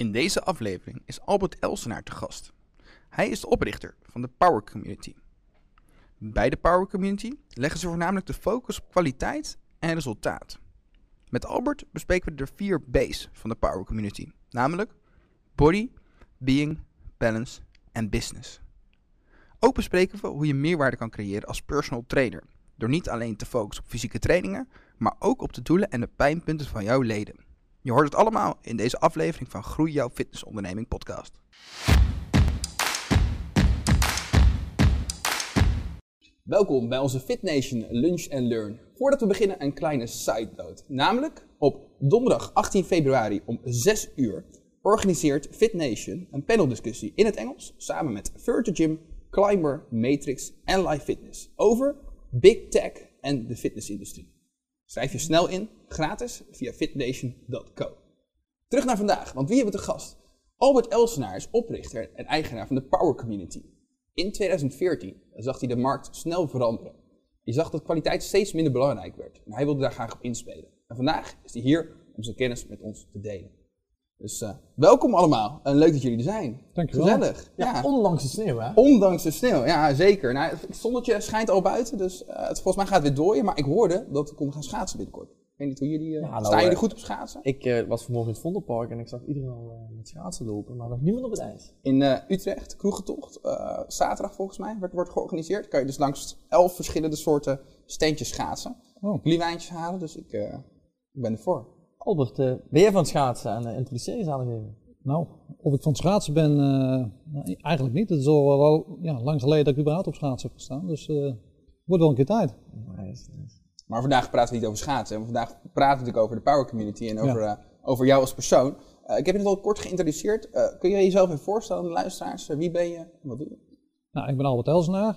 In deze aflevering is Albert Elsenaar te gast. Hij is de oprichter van de Power Community. Bij de Power Community leggen ze voornamelijk de focus op kwaliteit en resultaat. Met Albert bespreken we de vier B's van de Power Community, namelijk body, being, balance en business. Ook bespreken we hoe je meerwaarde kan creëren als personal trainer, door niet alleen te focussen op fysieke trainingen, maar ook op de doelen en de pijnpunten van jouw leden. Je hoort het allemaal in deze aflevering van Groei jouw fitnessonderneming podcast. Welkom bij onze FitNation Lunch and Learn. Voordat we beginnen een kleine side note. Namelijk op donderdag 18 februari om 6 uur organiseert FitNation een paneldiscussie in het Engels samen met Virtual Gym, Climber, Matrix en Live Fitness over Big Tech en de fitnessindustrie. Schrijf je snel in, gratis, via fitnation.co. Terug naar vandaag, want wie hebben we te gast? Albert Elsenaar is oprichter en eigenaar van de Power Community. In 2014 zag hij de markt snel veranderen. Hij zag dat kwaliteit steeds minder belangrijk werd en hij wilde daar graag op inspelen. En vandaag is hij hier om zijn kennis met ons te delen. Dus uh, welkom allemaal en leuk dat jullie er zijn. Dankjewel. Gezellig. Ja, ondanks de sneeuw hè? Ondanks de sneeuw, ja zeker. Nou, het zonnetje schijnt al buiten, dus uh, het, volgens mij gaat het weer dooien. Maar ik hoorde dat we konden gaan schaatsen binnenkort. Ik weet niet hoe jullie, uh, Ja, nou, staan jullie eh, goed op schaatsen? Ik was vanmorgen in het Vondelpark en ik zag iedereen al eh, met schaatsen lopen, maar nog niemand op het ijs. In eh, Utrecht, kroegentocht, eh, zaterdag volgens mij, wordt, wordt georganiseerd. Kan je dus langs elf verschillende soorten steentjes schaatsen. Oh. Halen, dus ik, eh, ik ben ervoor. Albert, ben jij van het schaatsen en uh, introduceer je aan even? Nou, of ik van het schaatsen ben, eh, nou, eigenlijk niet. Het is al wel ja, lang geleden dat ik überhaupt op schaatsen heb gestaan. Dus eh wordt wel een keer tijd. Nice, nice. Maar vandaag praten we niet over schaatsen. hè. Vandaag praten we natuurlijk over de Power Community en over, eh, over jou als persoon. Ik heb je net al kort geïntroduceerd. Kun jij jezelf even voorstellen aan de luisteraars? Wie ben je? Wat doe je? Nou, ik ben Albert Elsenaar,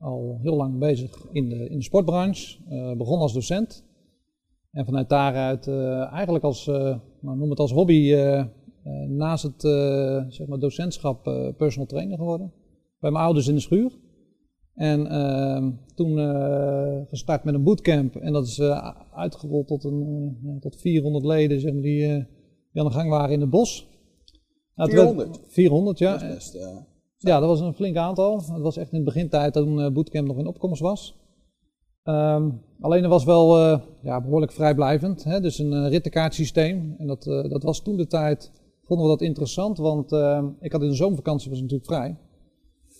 al heel lang bezig in de, in de sportbranche. Begon als docent. En vanuit daaruit eh, eigenlijk als, eh, nou, noem het als hobby, eh, naast het zeg maar docentschap personal trainer geworden. Bij mijn ouders in de schuur. En ehm, toen eh, gestart met een bootcamp. En dat is eh, uitgerold tot, een, tot 400 leden zeg maar, die, die aan de gang waren in het bos. Nou, het werd- 400? 400, ja. Dat best, Ja, dat was een flink aantal. Het was echt in de begintijd toen Bootcamp nog in opkomst was. Ehm, alleen het was wel eh, ja, behoorlijk vrijblijvend. Hè? Dus een uh, rittenkaartsysteem. En dat, eh, dat was toen de tijd, vonden we dat interessant. Want eh, ik had in de zomervakantie, was natuurlijk vrij.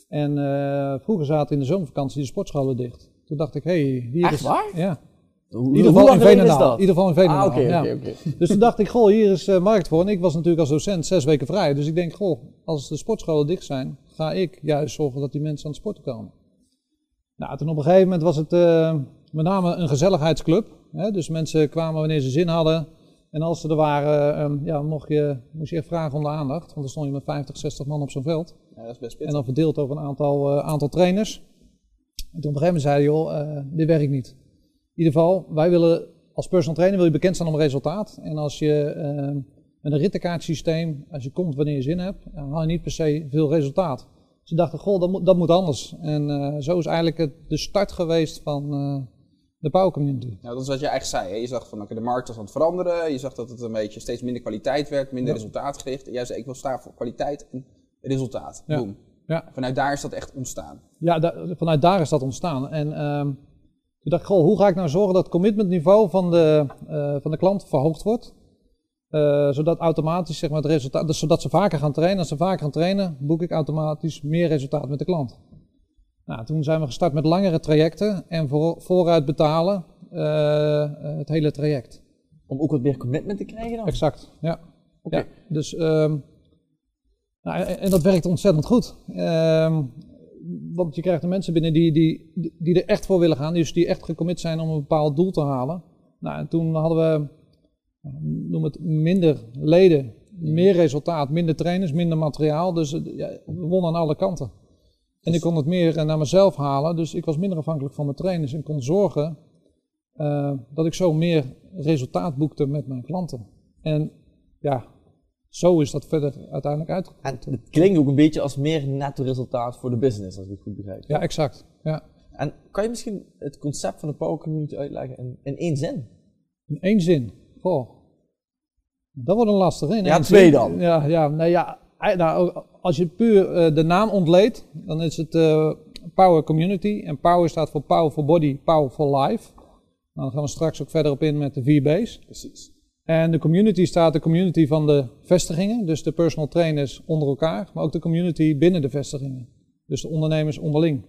En vroeger zaten in de zomervakantie de sportscholen dicht. Toen dacht ik, hé, hey, hier Echt is... waar? Ja, Hoe, in ieder geval in Veenendaal. dat? In ieder geval in Veenendaal, Ah, ja. Dus toen dacht ik, goh, hier is markt voor. En ik was natuurlijk als docent zes weken vrij. Dus ik denk, goh, als de sportscholen dicht zijn, ga ik juist zorgen dat die mensen aan het sporten komen. Nou, toen op een gegeven moment was het eh, met name een gezelligheidsclub. Hè? Dus mensen kwamen wanneer ze zin hadden. En als ze er waren, ehm, ja, mocht je, moest je echt vragen om de aandacht. Want dan stond je met 50, 60 man op zo'n veld. ja, dat is best En dan verdeeld over een aantal, eh, aantal trainers. En toen op een gegeven moment zei hij, joh, eh, dit werkt niet. In ieder geval, wij willen als personal trainer wil je bekend staan om resultaat. En als je eh, met een rittenkaartsysteem, als je komt wanneer je zin hebt, dan haal je niet per se veel resultaat. Ze dachten, goh, dat moet, dat moet anders. En eh, zo is eigenlijk het, de start geweest van eh, de Power Community. Nou, dat is wat je eigenlijk zei. Hè? Je zag van oké, de markt was aan het veranderen. Je zag dat het een beetje steeds minder kwaliteit werd, minder Ja. resultaatgericht. En jij zei, ik wil staan voor kwaliteit en resultaat. Ja. Boom. Ja. Vanuit daar is dat echt ontstaan. Ja, da- vanuit daar is dat ontstaan. En ehm, toen dacht ik, goh, hoe ga ik nou zorgen dat het commitmentniveau van de, eh, van de klant verhoogd wordt? Eh, zodat automatisch, zeg maar, het resultaat, dus zodat ze vaker gaan trainen. Als ze vaker gaan trainen, boek ik automatisch meer resultaat met de klant. Nou, toen zijn we gestart met langere trajecten en voor, vooruit betalen eh, het hele traject. Om ook wat meer commitment te krijgen dan? Exact, ja. Oké. Ja, dus, ehm, nou, en, en dat werkt ontzettend goed. Ehm, want je krijgt de mensen binnen die, die, die er echt voor willen gaan, dus die echt gecommit zijn om een bepaald doel te halen. Nou, en toen hadden we, noem het, minder leden, meer resultaat, minder trainers, minder materiaal. Dus eh, ja, we wonnen aan alle kanten. En ik kon het meer eh, naar mezelf halen, dus ik was minder afhankelijk van mijn trainers en kon zorgen eh, dat ik zo meer resultaat boekte met mijn klanten. En ja, zo is dat verder uiteindelijk uitgekomen. En het klinkt ook een beetje als meer netto resultaat voor de business, als ik het goed begrijp. Ja, exact. Ja. En kan je misschien het concept van de Power Community uitleggen in, in één zin? In één zin. Goh. Dat wordt een lastig, hè? in Ja, één twee zin. dan. Ja, ja, nee, ja. Nou, als je puur eh, de naam ontleedt, dan is het eh, Power Community. En Power staat voor Power for Body, Power for Life. Nou, dan gaan we straks ook verder op in met de vier B's. Precies. En de community staat de community van de vestigingen, dus de personal trainers onder elkaar, maar ook de community binnen de vestigingen. Dus de ondernemers onderling.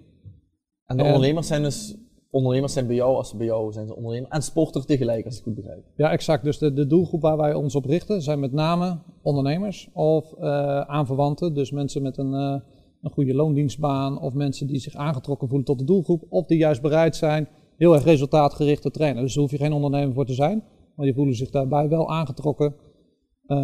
En de En- ondernemers zijn dus, ondernemers zijn bij jou, als ze bij jou zijn ze ondernemer. En sporter tegelijk, als ik het goed begrijp. Ja, exact. Dus de, de doelgroep waar wij ons op richten zijn met name ondernemers of eh aanverwanten. Dus mensen met een, eh, een goede loondienstbaan of mensen die zich aangetrokken voelen tot de doelgroep. Of die juist bereid zijn heel erg resultaatgericht te trainen. Dus daar hoef je geen ondernemer voor te zijn. Maar die voelen zich daarbij wel aangetrokken. eh,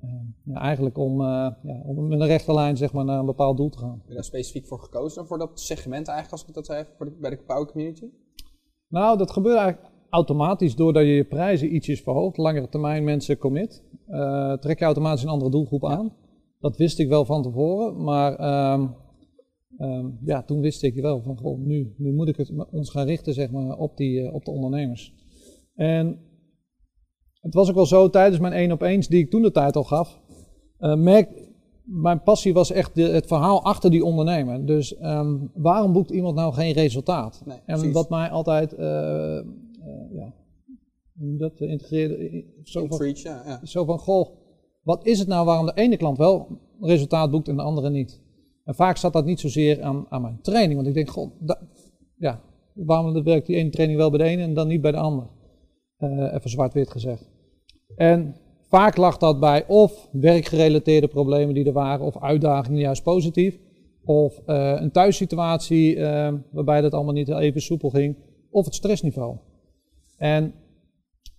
eh, ja, eigenlijk om, eh, ja, om met een rechte lijn zeg maar, naar een bepaald doel te gaan. Ben je daar specifiek voor gekozen voor dat segment eigenlijk, als ik dat even voor de, bij de Power Community? Nou, dat gebeurt eigenlijk automatisch doordat je je prijzen ietsjes verhoogt. Langere termijn mensen commit. eh, trek je automatisch een andere doelgroep aan. Dat wist ik wel van tevoren, maar ehm, ehm, ja, toen wist ik wel van goh, nu, nu moet ik het, ons gaan richten zeg maar, op, die, eh, op de ondernemers. En het was ook wel zo tijdens mijn één op eens die ik toen de tijd al gaf. Eh, merk, mijn passie was echt de, het verhaal achter die ondernemer. Dus ehm, waarom boekt iemand nou geen resultaat? Nee, En wat mij altijd, eh, eh, ja, dat integreerde, zo van, Preach, ja, ja. zo van, goh, wat is het nou waarom de ene klant wel resultaat boekt en de andere niet? En vaak zat dat niet zozeer aan, aan mijn training, want ik denk, goh, ja, waarom werkt die ene training wel bij de ene en dan niet bij de ander? Even zwart-wit gezegd. En vaak lag dat bij of werkgerelateerde problemen die er waren, of uitdagingen juist positief, of eh, een thuissituatie eh, waarbij dat allemaal niet even soepel ging, of het stressniveau. En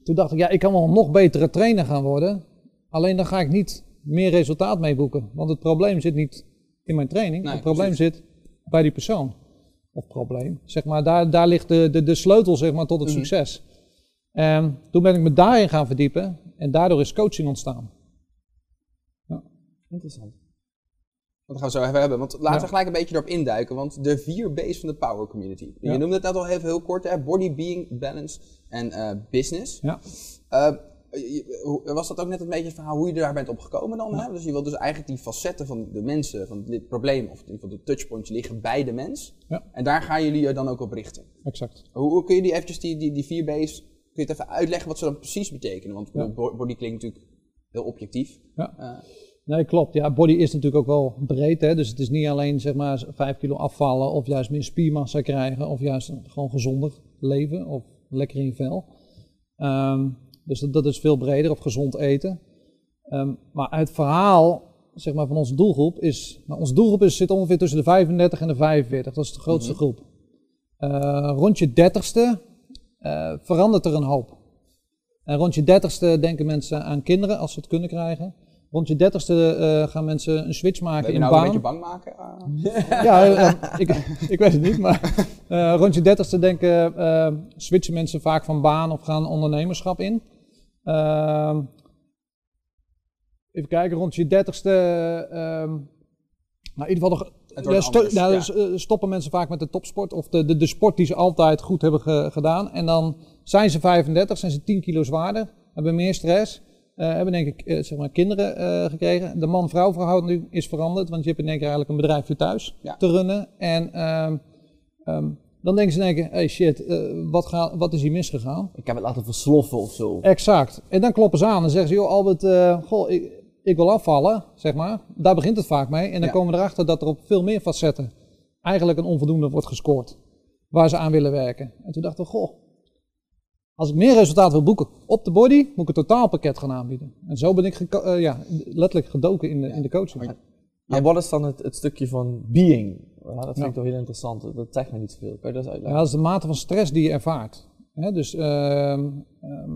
toen dacht ik, ja, ik kan wel een nog betere trainer gaan worden, alleen dan ga ik niet meer resultaat mee boeken. Want het probleem zit niet in mijn training, Nee, het probleem precies. zit bij die persoon. Of probleem, zeg maar, daar, daar ligt de, de, de sleutel zeg maar, tot het Mhm. succes. En toen ben ik me daarin gaan verdiepen en daardoor is coaching ontstaan. Interessant. Dat gaan we zo even hebben. Want laten Ja. we gelijk een beetje erop induiken. Want de vier B's van de Power Community. Je Ja. noemde het net al even heel kort. Hè? Body, being, balance en eh, business. Ja. Eh, was dat ook net een beetje het verhaal hoe je daar bent opgekomen dan? Hè? Dus je wilt dus eigenlijk die facetten van de mensen, van dit probleem, of geval de touchpoints liggen bij de mens. Ja. En daar gaan jullie je dan ook op richten. Exact. Hoe, hoe kun je die eventjes, die, die, die vier B's, kun je het even uitleggen wat ze dan precies betekenen? Want Ja. body klinkt natuurlijk heel objectief. Ja. Eh, Nee, klopt. Ja, body is natuurlijk ook wel breed. Hè? Dus het is niet alleen zeg maar 5 kilo afvallen of juist meer spiermassa krijgen of juist gewoon gezonder leven of lekker in je vel. Ehm, dus dat, dat is veel breder of gezond eten. Ehm, maar het verhaal zeg maar, van onze doelgroep is, nou, onze doelgroep is, zit ongeveer tussen de 35 en de 45. Dat is de grootste Mhm. groep. Eh, rond je 30ste eh, verandert er een hoop. En rond je 30ste denken mensen aan kinderen als ze het kunnen krijgen. Rond je 30ste eh, gaan mensen een switch maken je in nou een baan. beetje bang maken? Eh, Ja, ik, ik weet het niet, maar rond je dertigste denken, switchen mensen vaak van baan of gaan ondernemerschap in. Ehm, even kijken, rond je dertigste, ehm nou in ieder geval nog, ja, sto- anders, nou, ja. dus, eh, stoppen mensen vaak met de topsport of de, de, de sport die ze altijd goed hebben ge- gedaan. En dan zijn ze 35, zijn ze 10 kilo zwaarder, hebben meer stress. eh, hebben denk ik eh, zeg maar kinderen gekregen. De man-vrouw verhouding is veranderd, want je hebt in één keer eigenlijk een bedrijfje thuis Ja. te runnen. En ehm, ehm, dan denken ze in één keer, hey shit, wat, ga, wat is hier misgegaan? Ik heb het laten versloffen of zo. Exact. En dan kloppen ze aan en zeggen ze, joh Albert, goh, ik, ik wil afvallen, zeg maar. Daar begint het vaak mee. En dan Ja. komen we erachter dat er op veel meer facetten eigenlijk een onvoldoende wordt gescoord. Waar ze aan willen werken. En toen dachten we, goh, als ik meer resultaat wil boeken op de body, moet ik een totaalpakket gaan aanbieden. En zo ben ik eh, ja, letterlijk gedoken in de, in de coaching. En wat is dan het, het stukje van being? Ja, dat vind Ja. ik toch heel interessant. Dat zegt me niet veel. Kan je dat Ja, uitleggen? dat is de mate van stress die je ervaart. Dus ehm, ehm,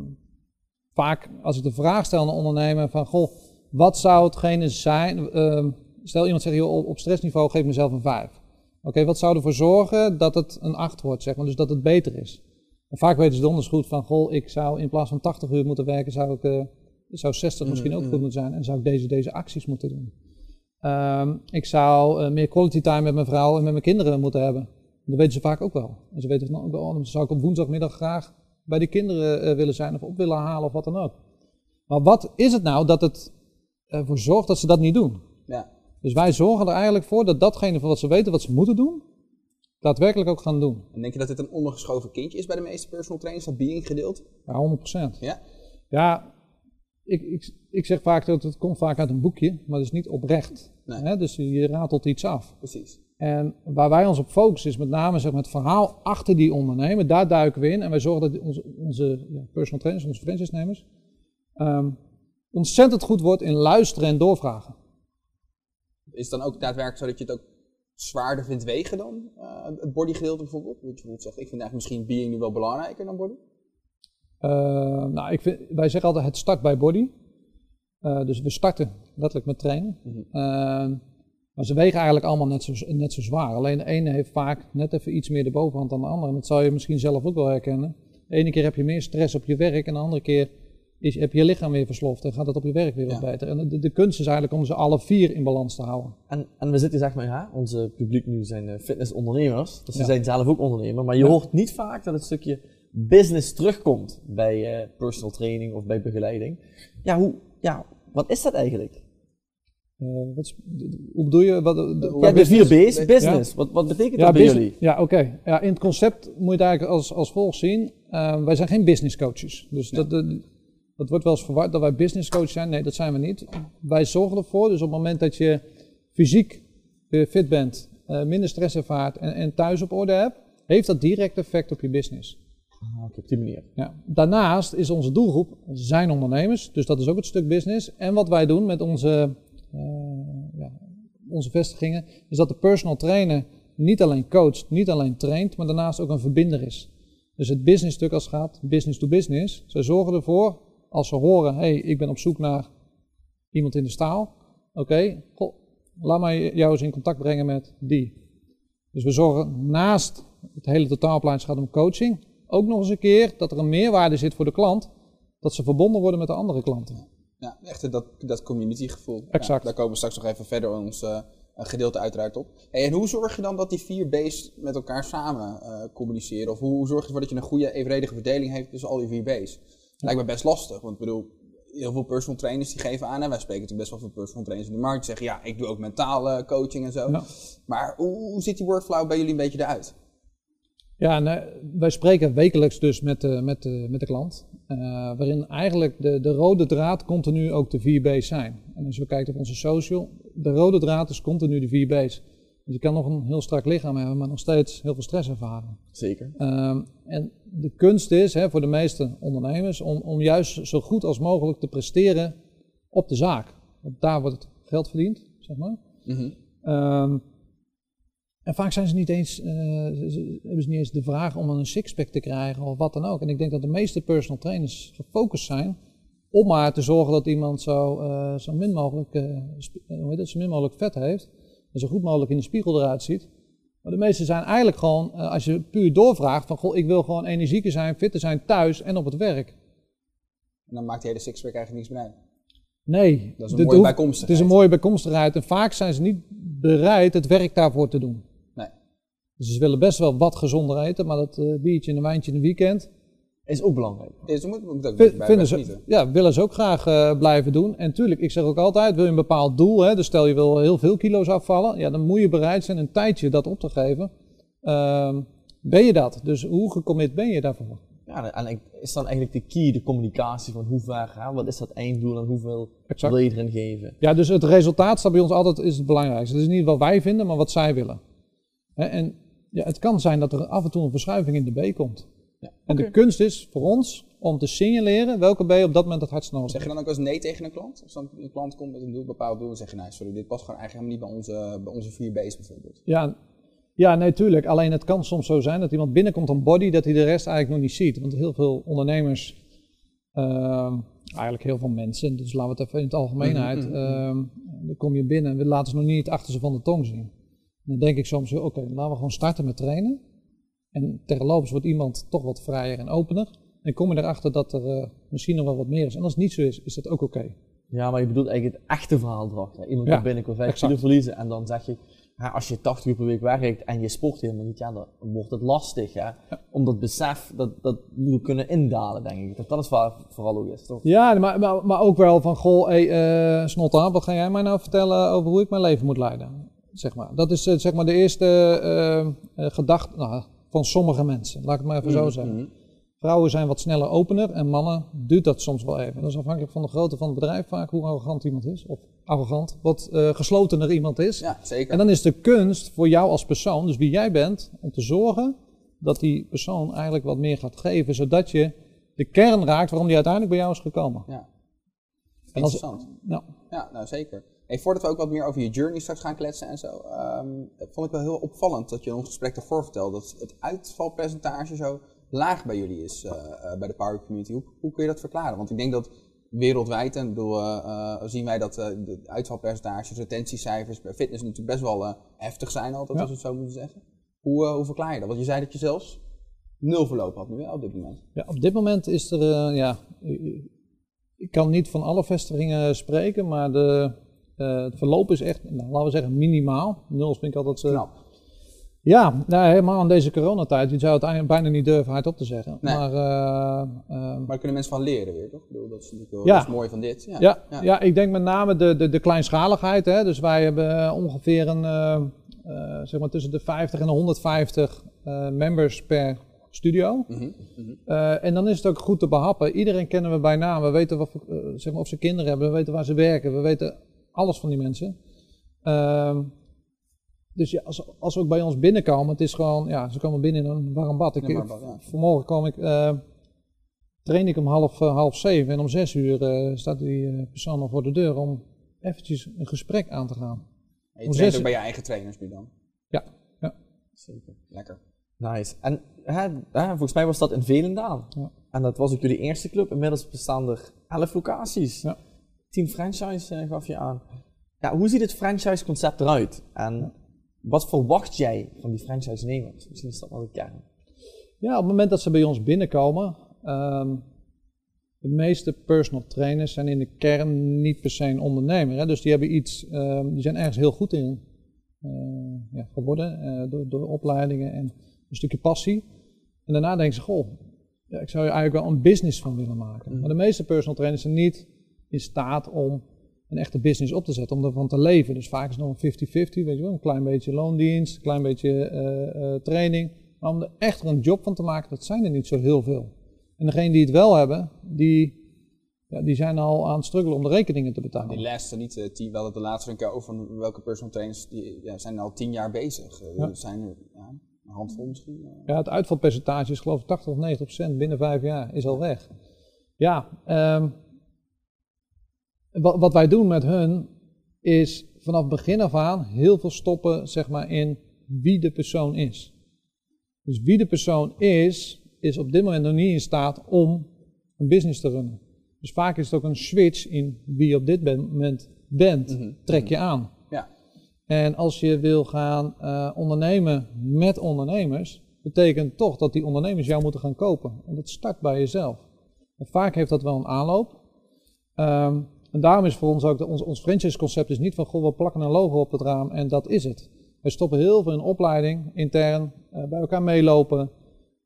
vaak als ik de vraag stel aan een ondernemer van, goh, wat zou hetgene zijn? ehm, stel iemand zegt, joh, op- stressniveau geef ik mezelf een 5. Oké, wat zou ervoor zorgen dat het een 8 wordt, zeg maar, dus dat het beter is? En vaak weten ze donders goed van, goh, ik zou in plaats van 80 uur moeten werken, zou ik, eh, zou 60 misschien ook Mm, goed moeten zijn en zou ik deze, deze acties moeten doen. Ehm, ik zou eh, meer quality time met mijn vrouw en met mijn kinderen moeten hebben. Dat weten ze vaak ook wel. En ze weten van, oh, dan zou ik op woensdagmiddag graag bij die kinderen eh, willen zijn of op willen halen of wat dan ook. Maar wat is het nou dat het ervoor zorgt dat ze dat niet doen? Ja. Dus wij zorgen er eigenlijk voor dat datgene van wat ze weten wat ze moeten doen, daadwerkelijk ook gaan doen. En denk je dat dit een ondergeschoven kindje is bij de meeste personal trainers, dat being gedeelte? Ja, 100%. Ja? Ja, ik, ik, ik zeg vaak dat het komt vaak uit een boekje, maar het is niet oprecht. Nee. Hè? Dus je ratelt iets af. Precies. En waar wij ons op focussen is met name zeg maar, het verhaal achter die ondernemer. Daar duiken we in en wij zorgen dat onze, onze ja, personal trainers, onze franchise-nemers, ehm, ontzettend goed wordt in luisteren en doorvragen. Is het dan ook daadwerkelijk zo dat je het ook zwaarder vindt wegen dan eh, het bodygedeelte bijvoorbeeld? Dat je bijvoorbeeld zegt, ik vind eigenlijk misschien being nu wel belangrijker dan body. Eh, nou, ik vind, wij zeggen altijd het start bij body. Eh, dus we starten letterlijk met trainen. Mhm. Maar ze wegen eigenlijk allemaal net zo, net zo zwaar. Alleen de ene heeft vaak net even iets meer de bovenhand dan de andere. En dat zou je misschien zelf ook wel herkennen. De ene keer heb je meer stress op je werk en de andere keer is, heb je lichaam weer versloft en gaat het op je werk weer wat Ja. beter. En de, de kunst is eigenlijk om ze alle vier in balans te houden. En, en we zitten zeg maar, ja, onze publiek nu zijn eh, fitnessondernemers, dus ze Ja. zijn zelf ook ondernemer, maar je hoort niet vaak dat het stukje business terugkomt bij eh, personal training of bij begeleiding. Ja, hoe, ja, wat is dat eigenlijk? Eh, wat is- de- de- hoe bedoel je? Wat, de- Ja, de business- vier B's, business. Wat, wat betekent dat bij jullie? Ja, oké. Ja, in het concept moet je het eigenlijk als, als volgt zien. Wij zijn geen business coaches. Dus dat, dat, dat wordt wel eens verward dat wij business coach zijn. Nee, dat zijn we niet. Wij zorgen ervoor. Dus op het moment dat je fysiek weer fit bent, eh, minder stress ervaart en, en thuis op orde hebt, heeft dat direct effect op je business. Ah, oké, op die manier. Ja. Daarnaast is onze doelgroep zijn ondernemers, dus dat is ook het stuk business. En wat wij doen met onze, eh, ja, onze vestigingen, is dat de personal trainer niet alleen coacht, niet alleen traint, maar daarnaast ook een verbinder is. Dus het business stuk als het gaat, business to business, zij zorgen ervoor, als ze horen, hey, ik ben op zoek naar iemand in de staal, oké, goh, laat mij jou eens in contact brengen met die. Dus we zorgen naast het hele het gaat om coaching, ook nog eens een keer dat er een meerwaarde zit voor de klant, dat ze verbonden worden met de andere klanten. Ja, echt dat, dat community gevoel. Exact. daar komen we straks nog even verder ons eh, gedeelte uiteraard op. Hey, en hoe zorg je dan dat die vier B's met elkaar samen eh, communiceren? Of hoe, hoe zorg je ervoor dat je een goede evenredige verdeling heeft tussen al die vier B's? Lijkt me best lastig, want ik bedoel, heel veel personal trainers die geven aan, en wij spreken natuurlijk best wel veel personal trainers in de markt, die zeggen ja, ik doe ook mentale coaching en zo. Ja. Maar hoe, hoe ziet die workflow bij jullie een beetje eruit? Ja, eh, wij spreken wekelijks dus met de, met de, met de klant, eh, waarin eigenlijk de, de rode draad continu ook de 4B's zijn. En als we kijken op onze social, de rode draad is continu de 4B's. Dus je kan nog een heel strak lichaam hebben, maar nog steeds heel veel stress ervaren. Zeker. Ehm, en de kunst is hè, voor de meeste ondernemers om, om juist zo goed als mogelijk te presteren op de zaak. Want daar wordt het geld verdiend, zeg maar. Mhm. Ehm, en vaak zijn ze niet eens, eh, ze- hebben ze niet eens de vraag om een sixpack te krijgen of wat dan ook. En ik denk dat de meeste personal trainers gefocust zijn om maar te zorgen dat iemand zo, eh, zo min mogelijk, eh, hoe heet het, zo min mogelijk vet heeft. En zo goed mogelijk in de spiegel eruit ziet. Maar de meeste zijn eigenlijk gewoon, eh, als je puur doorvraagt van goh, ik wil gewoon energieker zijn, fitter zijn thuis en op het werk. En dan maakt die hele sixpack eigenlijk niks meer uit. Nee, Dat is een mooie bijkomstigheid. Het is een mooie bijkomstigheid en vaak zijn ze niet bereid het werk daarvoor te doen. Nee. Dus ze willen best wel wat gezonder eten, maar dat eh, biertje en een wijntje in een weekend Is ook belangrijk. Dus moeten moet ook vi- bij vinden ze, ja, willen ze ook graag eh, blijven doen. En tuurlijk, ik zeg ook altijd, wil je een bepaald doel, hè, dus stel je wil heel veel kilo's afvallen, ja, dan moet je bereid zijn een tijdje dat op te geven. Ehm, ben je dat? Dus hoe gecommit ben je daarvoor? Ja, en is dan eigenlijk de key de communicatie van hoe ver, hè, wat is dat einddoel en hoeveel Exact. wil je erin geven? Ja, dus het resultaat staat bij ons altijd is het belangrijkste. Het is niet wat wij vinden, maar wat zij willen. Hè, en ja, het kan zijn dat er af en toe een verschuiving in de B komt. Ja, En de kunst is voor ons om te signaleren welke B op dat moment het hardst nodig Zeg je dan ook als nee tegen een klant? Als dan een klant komt met een doel, bepaald doel, dan zeg je nee, sorry, dit past gewoon eigenlijk helemaal niet bij onze, bij onze vier B's bijvoorbeeld. Ja, ja, nee, tuurlijk. Alleen het kan soms zo zijn dat iemand binnenkomt op body dat hij de rest eigenlijk nog niet ziet. Want heel veel ondernemers, ehm, eigenlijk heel veel mensen, dus laten we het even in het algemeenheid, Mhm, mhm, ehm, dan kom je binnen en we laten ze nog niet het achterste van de tong zien. Dan denk ik soms, oké, laten we gewoon starten met trainen. En terloops wordt iemand toch wat vrijer en opener. En kom je erachter dat er eh, misschien nog wel wat meer is. En als het niet zo is, is dat ook oké. Ja, maar je bedoelt eigenlijk het echte verhaal erachter. Iemand Ja, komt binnen, ik wil 5 exact. kilo verliezen en dan zeg je, als je 80 uur per week werkt en je sport helemaal niet, ja, dan wordt het lastig. Hè? Om dat besef, dat, dat moet kunnen indalen, denk ik. Dat, dat is waar vooral ook is, toch? Ja, maar, maar, maar ook wel van, goh, hey, Snotta, wat ga jij mij nou vertellen over hoe ik mijn leven moet leiden? Zeg maar. Dat is eh, zeg maar de eerste eh, gedachte nou, van sommige mensen, laat ik het maar even zo zeggen. Mhm. Vrouwen zijn wat sneller opener en mannen duurt dat soms wel even. Dat is afhankelijk van de grootte van het bedrijf vaak hoe arrogant iemand is. Of arrogant, wat eh, geslotener iemand is. Ja, zeker. En dan is de kunst voor jou als persoon, dus wie jij bent, om te zorgen dat die persoon eigenlijk wat meer gaat geven, zodat je de kern raakt waarom die uiteindelijk bij jou is gekomen. Ja. En als- Interessant. Nou, Ja, nou zeker. Hey, voordat we ook wat meer over je journey straks gaan kletsen en zo, ehm, vond ik wel heel opvallend dat je in ons gesprek daarvoor vertelde dat het uitvalpercentage zo laag bij jullie is, eh, eh, bij de Power Community. Hoe, hoe kun je dat verklaren? Want ik denk dat wereldwijd, en bedoel, eh, zien wij dat de uitvalpercentages, retentiecijfers bij fitness natuurlijk best wel heftig zijn altijd, Ja. als we het zo moeten zeggen. Hoe, hoe verklaar je dat? Want je zei dat je zelfs nul verloop had nu hè, op dit moment. ja, op dit moment is er, ja, ik kan niet van alle vestigingen spreken, maar de, eh, het verloop is echt, nou, laten we zeggen, minimaal. Nul vind ik altijd... eh, Knap. Ja, nou, helemaal aan deze coronatijd. Je zou het bijna niet durven hardop te zeggen. Nee. Maar eh, Maar daar kunnen mensen van leren weer, toch? Ik bedoel, dat is natuurlijk wel Ja. dat is mooi van dit. Ja. Ja, Ja. ja. ik denk met name de, de, de kleinschaligheid. Hè. Dus wij hebben ongeveer een, zeg maar tussen de 50 en de 150 eh, members per studio. Mhm, mhm. En dan is het ook goed te behappen. Iedereen kennen we bij naam. We weten wat, zeg maar of ze kinderen hebben. We weten waar ze werken. We weten alles van die mensen. Ehm, dus ja, als, als ze ook bij ons binnenkomen, het is gewoon, ja, ze komen binnen in een warm bad. Ik, Ja, warm bad, ja. Vanmorgen kwam ik, eh, train ik om half, eh, half zeven en om zes uur eh, staat die eh, persoon al voor de deur om eventjes een gesprek aan te gaan. En je Om traint zes- ook bij je eigen trainers nu dan? Ja, ja. Zeker. Lekker. Nice. En hè, hè, volgens mij was dat in Velendaan. Ja. En dat was ook jullie eerste club. Inmiddels bestaan er 11 locaties. Ja. 10 franchise eh, gaf je aan. Ja, hoe ziet het franchise concept eruit? En wat verwacht jij van die franchise-nemers? Misschien is dat wel de kern. Ja, op het moment dat ze bij ons binnenkomen, ehm, de meeste personal trainers zijn in de kern niet per se een ondernemer. Hè? Dus die hebben iets, ehm, die zijn ergens heel goed in eh, ja, geworden eh, door, door opleidingen en een stukje passie. En daarna denken ze, goh, ja, ik zou er eigenlijk wel een business van willen maken. Maar de meeste personal trainers zijn niet in staat om een echte business op te zetten, om ervan te leven. Dus vaak is het nog een 50-50, weet je wel, een klein beetje loondienst, een klein beetje eh, eh, training. Maar om er echt een job van te maken, dat zijn er niet zo heel veel. En degenen die het wel hebben, die, ja, die zijn al aan het struggelen om de rekeningen te betalen. Die laatste niet, eh, tien, wel de laatste een keer over welke personal trainers die ja, zijn al tien jaar bezig. Eh, Ja. Zijn er ja, een handvol misschien. eh. Ja, het uitvalpercentage is geloof ik 80 of 90 procent binnen vijf jaar is al weg. Ja, ehm, wat, wat wij doen met hun is vanaf begin af aan heel veel stoppen zeg maar, in wie de persoon is. Dus wie de persoon is, is op dit moment nog niet in staat om een business te runnen. Dus vaak is het ook een switch in wie je op dit moment bent, Mhm. trek je aan. Ja. En als je wil gaan eh, ondernemen met ondernemers, betekent toch dat die ondernemers jou moeten gaan kopen. En dat start bij jezelf. En vaak heeft dat wel een aanloop. Ehm, en daarom is voor ons ook, de, ons, ons franchise concept is niet van, goh, we plakken een logo op het raam en dat is het. We stoppen heel veel in opleiding, intern, eh, bij elkaar meelopen,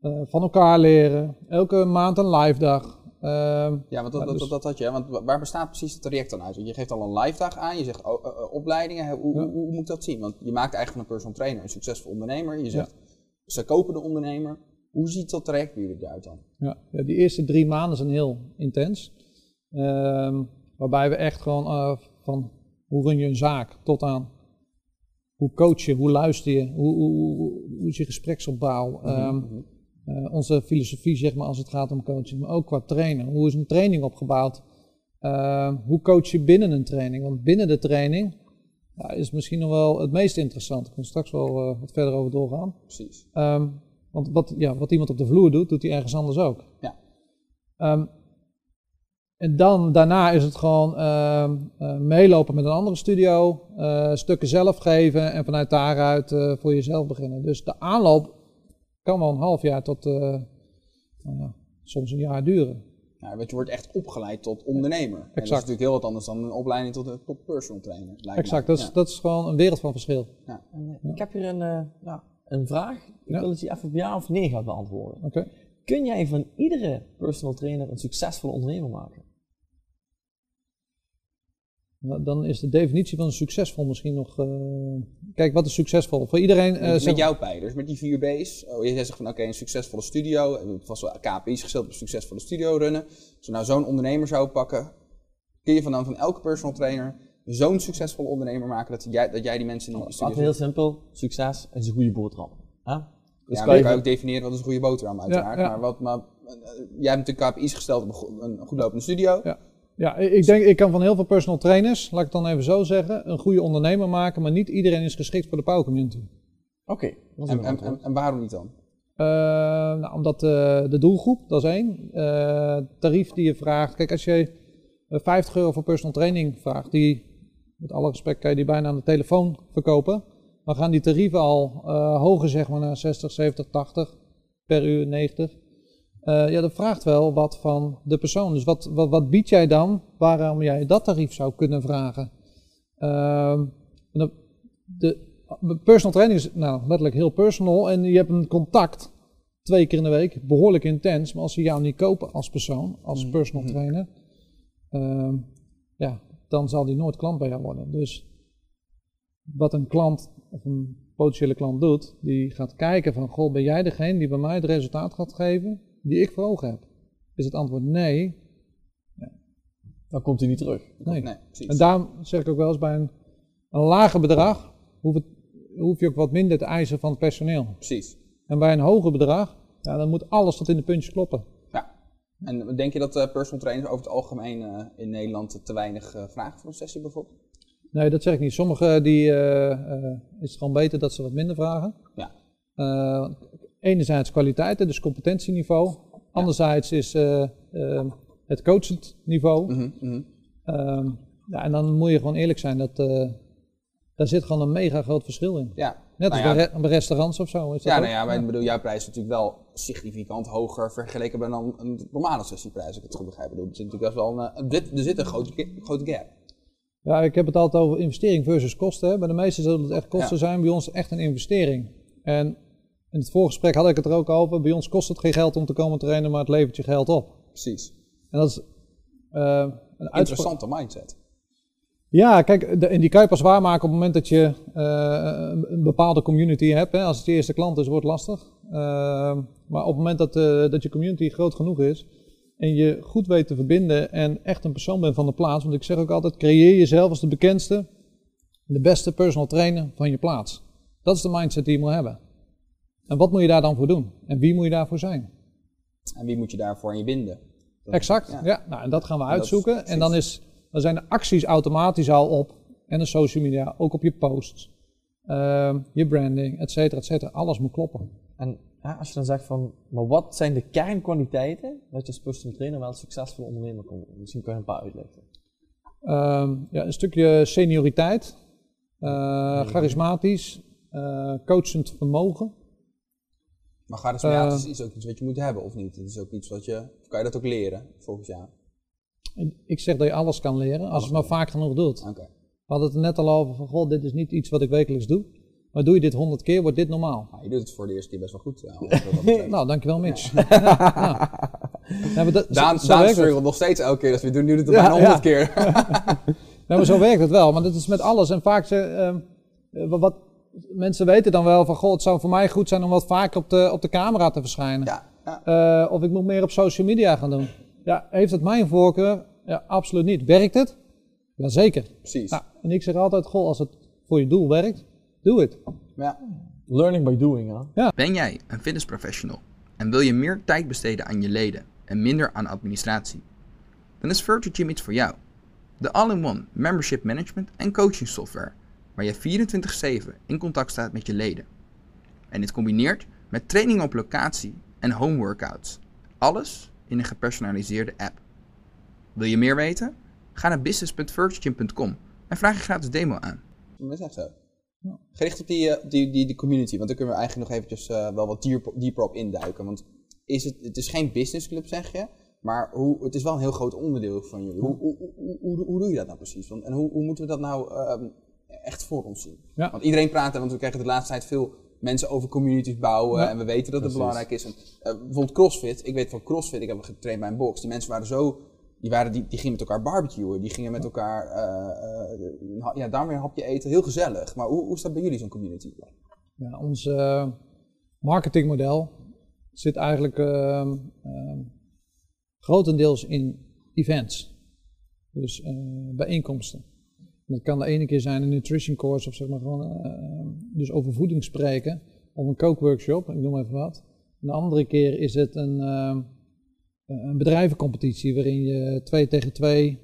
eh, van elkaar leren, elke maand een live dag. Ehm, Ja, want dat, dat, dus- dat, dat had je. Want wa- waar bestaat precies het traject dan uit? Want je geeft al een live dag aan, je zegt eh, opleidingen. Hoe, Ja. hoe, hoe moet ik dat zien? Want je maakt eigenlijk van een personal trainer een succesvol ondernemer. Je zegt, ze kopen de ondernemer. Hoe ziet dat traject bij jullie eruit dan? Ja, ja, die eerste drie maanden zijn heel intens. Ehm, waarbij we echt gewoon eh, van hoe run je een zaak tot aan hoe coach je, hoe luister je, hoe, hoe, hoe, is je gespreksopbouw. Ehm, Mhm. eh, onze filosofie, zeg maar, als het gaat om coaching, maar ook qua trainen. Hoe is een training opgebouwd? Ehm, hoe coach je binnen een training? Want binnen de training ja, is misschien nog wel het meest interessant. Ik kan straks wel eh, wat verder over doorgaan. Precies. Ehm, want wat, ja, wat iemand op de vloer doet, doet hij ergens anders ook. Ja. En dan, daarna is het gewoon ehm, eh, meelopen met een andere studio, eh, stukken zelf geven en vanuit daaruit eh, voor jezelf beginnen. Dus de aanloop kan wel een half jaar tot eh, nou ja, soms een jaar duren. Ja, want je wordt echt opgeleid tot ondernemer. En dat is Exact. natuurlijk heel wat anders dan een opleiding tot een top personal trainer. lijkt Exact, dat is, Ja. dat is gewoon een wereld van verschil. En, eh, Ik heb hier een, eh, ja, een vraag. Ik Ja. wil dat je even op ja of nee gaat beantwoorden. Oké. Kun jij van iedere personal trainer een succesvolle ondernemer maken? Nou, Dan is de definitie van succesvol misschien nog. eh, Kijk, wat is succesvol? Voor iedereen. eh, Met, met zeg- jouw pijlers, met die vier B's. Oh, jij zegt van oké, een succesvolle studio. We hebben vast wel KPI's gesteld op een succesvolle studio runnen. Als we nou zo'n ondernemer zouden pakken, kun je van dan van elke personal trainer zo'n succesvolle ondernemer maken dat jij, dat jij die mensen in de studio Laten we heel simpel. Succes is een goede boterham. Hè? Dus ja, kan maar je je kan ook definiëren wat is een goede boterham uiteraard. ja. Maar, wat, maar eh, jij hebt natuurlijk KPI's gesteld op een, go- een goed lopende studio. Ja. Ja, ik denk, ik kan van heel veel personal trainers, laat ik het dan even zo zeggen, een goede ondernemer maken, maar niet iedereen is geschikt voor de power community. Oké, En, en, en, en waarom niet dan? Eh, nou, omdat eh, de doelgroep, dat is één. Eh, tarief die je vraagt. Kijk, als je eh, 50 euro voor personal training vraagt, die, met alle respect, kan je die bijna aan de telefoon verkopen. Dan gaan die tarieven al hoger, zeg maar, naar 60, 70, 80 per uur, 90. Eh, ja, dat vraagt wel wat van de persoon. Dus wat, wat, wat bied jij dan waarom jij dat tarief zou kunnen vragen? Ehm, de, de personal training is nou, letterlijk heel personal en je hebt een contact twee keer in de week, behoorlijk intens. Maar als ze jou niet kopen als persoon, als personal trainer, ehm, ja, dan zal die nooit klant bij jou worden. Dus wat een klant of een potentiële klant doet, die gaat kijken van, goh, ben jij degene die bij mij het resultaat gaat geven die ik voor ogen heb? Is het antwoord nee? Dan komt hij niet terug. Nee. Nee, precies. En daarom zeg ik ook wel eens bij een, een lager bedrag, hoef, het, hoef je ook wat minder te eisen van het personeel. precies. En bij een hoger bedrag, ja, dan moet alles tot in de puntjes kloppen. Ja. En denk je dat eh, personal trainers over het algemeen eh, in Nederland te weinig eh, vragen voor een sessie bijvoorbeeld? Nee, dat zeg ik niet. Sommigen die, is het gewoon beter dat ze wat minder vragen. Ja. Enerzijds kwaliteiten, dus competentieniveau. Anderzijds is eh, eh, het coachend niveau. Mhm, mhm. Ehm, ja, en dan moet je gewoon eerlijk zijn, dat, eh, daar zit gewoon een mega groot verschil in. Ja. Net Nou als ja, bij, re- bij restaurants of zo. Is dat Ja, nou ja, maar ik bedoel, jouw prijs is natuurlijk wel significant hoger vergeleken met dan een normale sessieprijs, als ik het goed begrijp. Bedoel, Er zit natuurlijk best wel een, dit- er zit een grote, grote gap. Ja, ik heb het altijd over investering versus kosten. hè. Bij de meesten zullen het echt kosten zijn, bij ons echt een investering. En in het voorgesprek had ik het er ook over. Bij ons kost het geen geld om te komen trainen, maar het levert je geld op. Precies. En dat is eh, een. Interessante mindset. Ja, kijk, de, en die kan je pas waarmaken op het moment dat je eh, een, bepaalde community hebt. Hè. Als het je eerste klant is, wordt het lastig. Eh, maar op het moment dat, dat je community groot genoeg is en je goed weet te verbinden en echt een persoon bent van de plaats. Want ik zeg ook altijd, creëer jezelf als de bekendste, de beste personal trainer van je plaats. Dat is de mindset die je moet hebben. En wat moet je daar dan voor doen? En wie moet je daarvoor zijn? En wie moet je daarvoor aan je binden? Dat- Exact, ja. ja. Nou, en dat gaan we uitzoeken. En dan, is, dan zijn de acties automatisch al op. En de social media, ook op je posts. ehm, je branding, et cetera, et cetera. Alles moet kloppen. En ja, als je dan zegt van, maar wat zijn de kernkwaliteiten dat je als personal trainer wel een succesvolle ondernemer kan worden? Misschien kan je een paar uitleggen. Ehm, ja, een stukje senioriteit. eh, charismatisch. eh, coachend vermogen. Maar charismatisch Eh. is ook iets wat je moet hebben, of niet? Het is ook iets wat je... Kan je dat ook leren, volgens jou? Ik zeg dat je alles kan leren, als je het maar vaak genoeg doet. We hadden het er net al over van, goh, dit is niet iets wat ik wekelijks doe. Maar doe je dit honderd keer, wordt dit normaal. Nou, je doet het voor de eerste keer best wel goed. Ja, dat betreft. Nou, dankjewel Mitch. Ja, ja. Ja, maar dat- zo- Daan, zo Daan het. struggelt nog steeds elke keer, dus we doen nu het bijna honderd keer. Ja, maar zo werkt het wel. Maar dat is met alles. En vaak, ze, ehm, eh, wat- mensen weten dan wel van, goh, het zou voor mij goed zijn om wat vaker op de, op de camera te verschijnen. ja, ja. Eh, of ik moet meer op social media gaan doen. Ja, heeft het mijn voorkeur? Ja, absoluut niet. Werkt het? Jazeker. precies. Nou, en ik zeg altijd, goh, als het voor je doel werkt, doe het. Ja. Learning by doing, hè? Ben jij een fitnessprofessional en wil je meer tijd besteden aan je leden en minder aan administratie? Dan is Virtual Gym iets voor jou. De all-in-one membership management en coaching software waar je 24/7 in contact staat met je leden. En dit combineert met training op locatie en home workouts. Alles in een gepersonaliseerde app. Wil je meer weten? Ga naar business.virtualgym.com en vraag je gratis demo aan. Dat is echt zo. Gericht op die, eh, die, die, die community, want daar kunnen we eigenlijk nog eventjes eh, wel wat dieper, dieper op induiken. Want is het, het is geen businessclub, zeg je. Maar hoe, het is wel een heel groot onderdeel van jullie. Hoe, hoe, hoe, hoe, hoe doe je dat nou precies? Want, en hoe, hoe moeten we dat nou ehm, echt voor ons zien? Ja. Want iedereen praat, want we krijgen de laatste tijd veel mensen over communities bouwen. Ja. En we weten dat het Precies. belangrijk is. En, eh, bijvoorbeeld CrossFit. Ik weet van CrossFit, ik heb getraind bij een box. Die mensen waren zo... Die, waren, die, die gingen met elkaar barbecuen. Die gingen met elkaar... ha- ja, daar weer een hapje eten. Heel gezellig. Maar hoe, hoe dat bij jullie, zo'n community? Ja, ons marketingmodel zit eigenlijk grotendeels in events. Dus bijeenkomsten. Dat kan de ene keer zijn een nutrition course of zeg maar gewoon eh, dus over voeding spreken. Of een kookworkshop, ik noem even wat. En de andere keer is het een, ehm, een bedrijvencompetitie waarin je twee tegen twee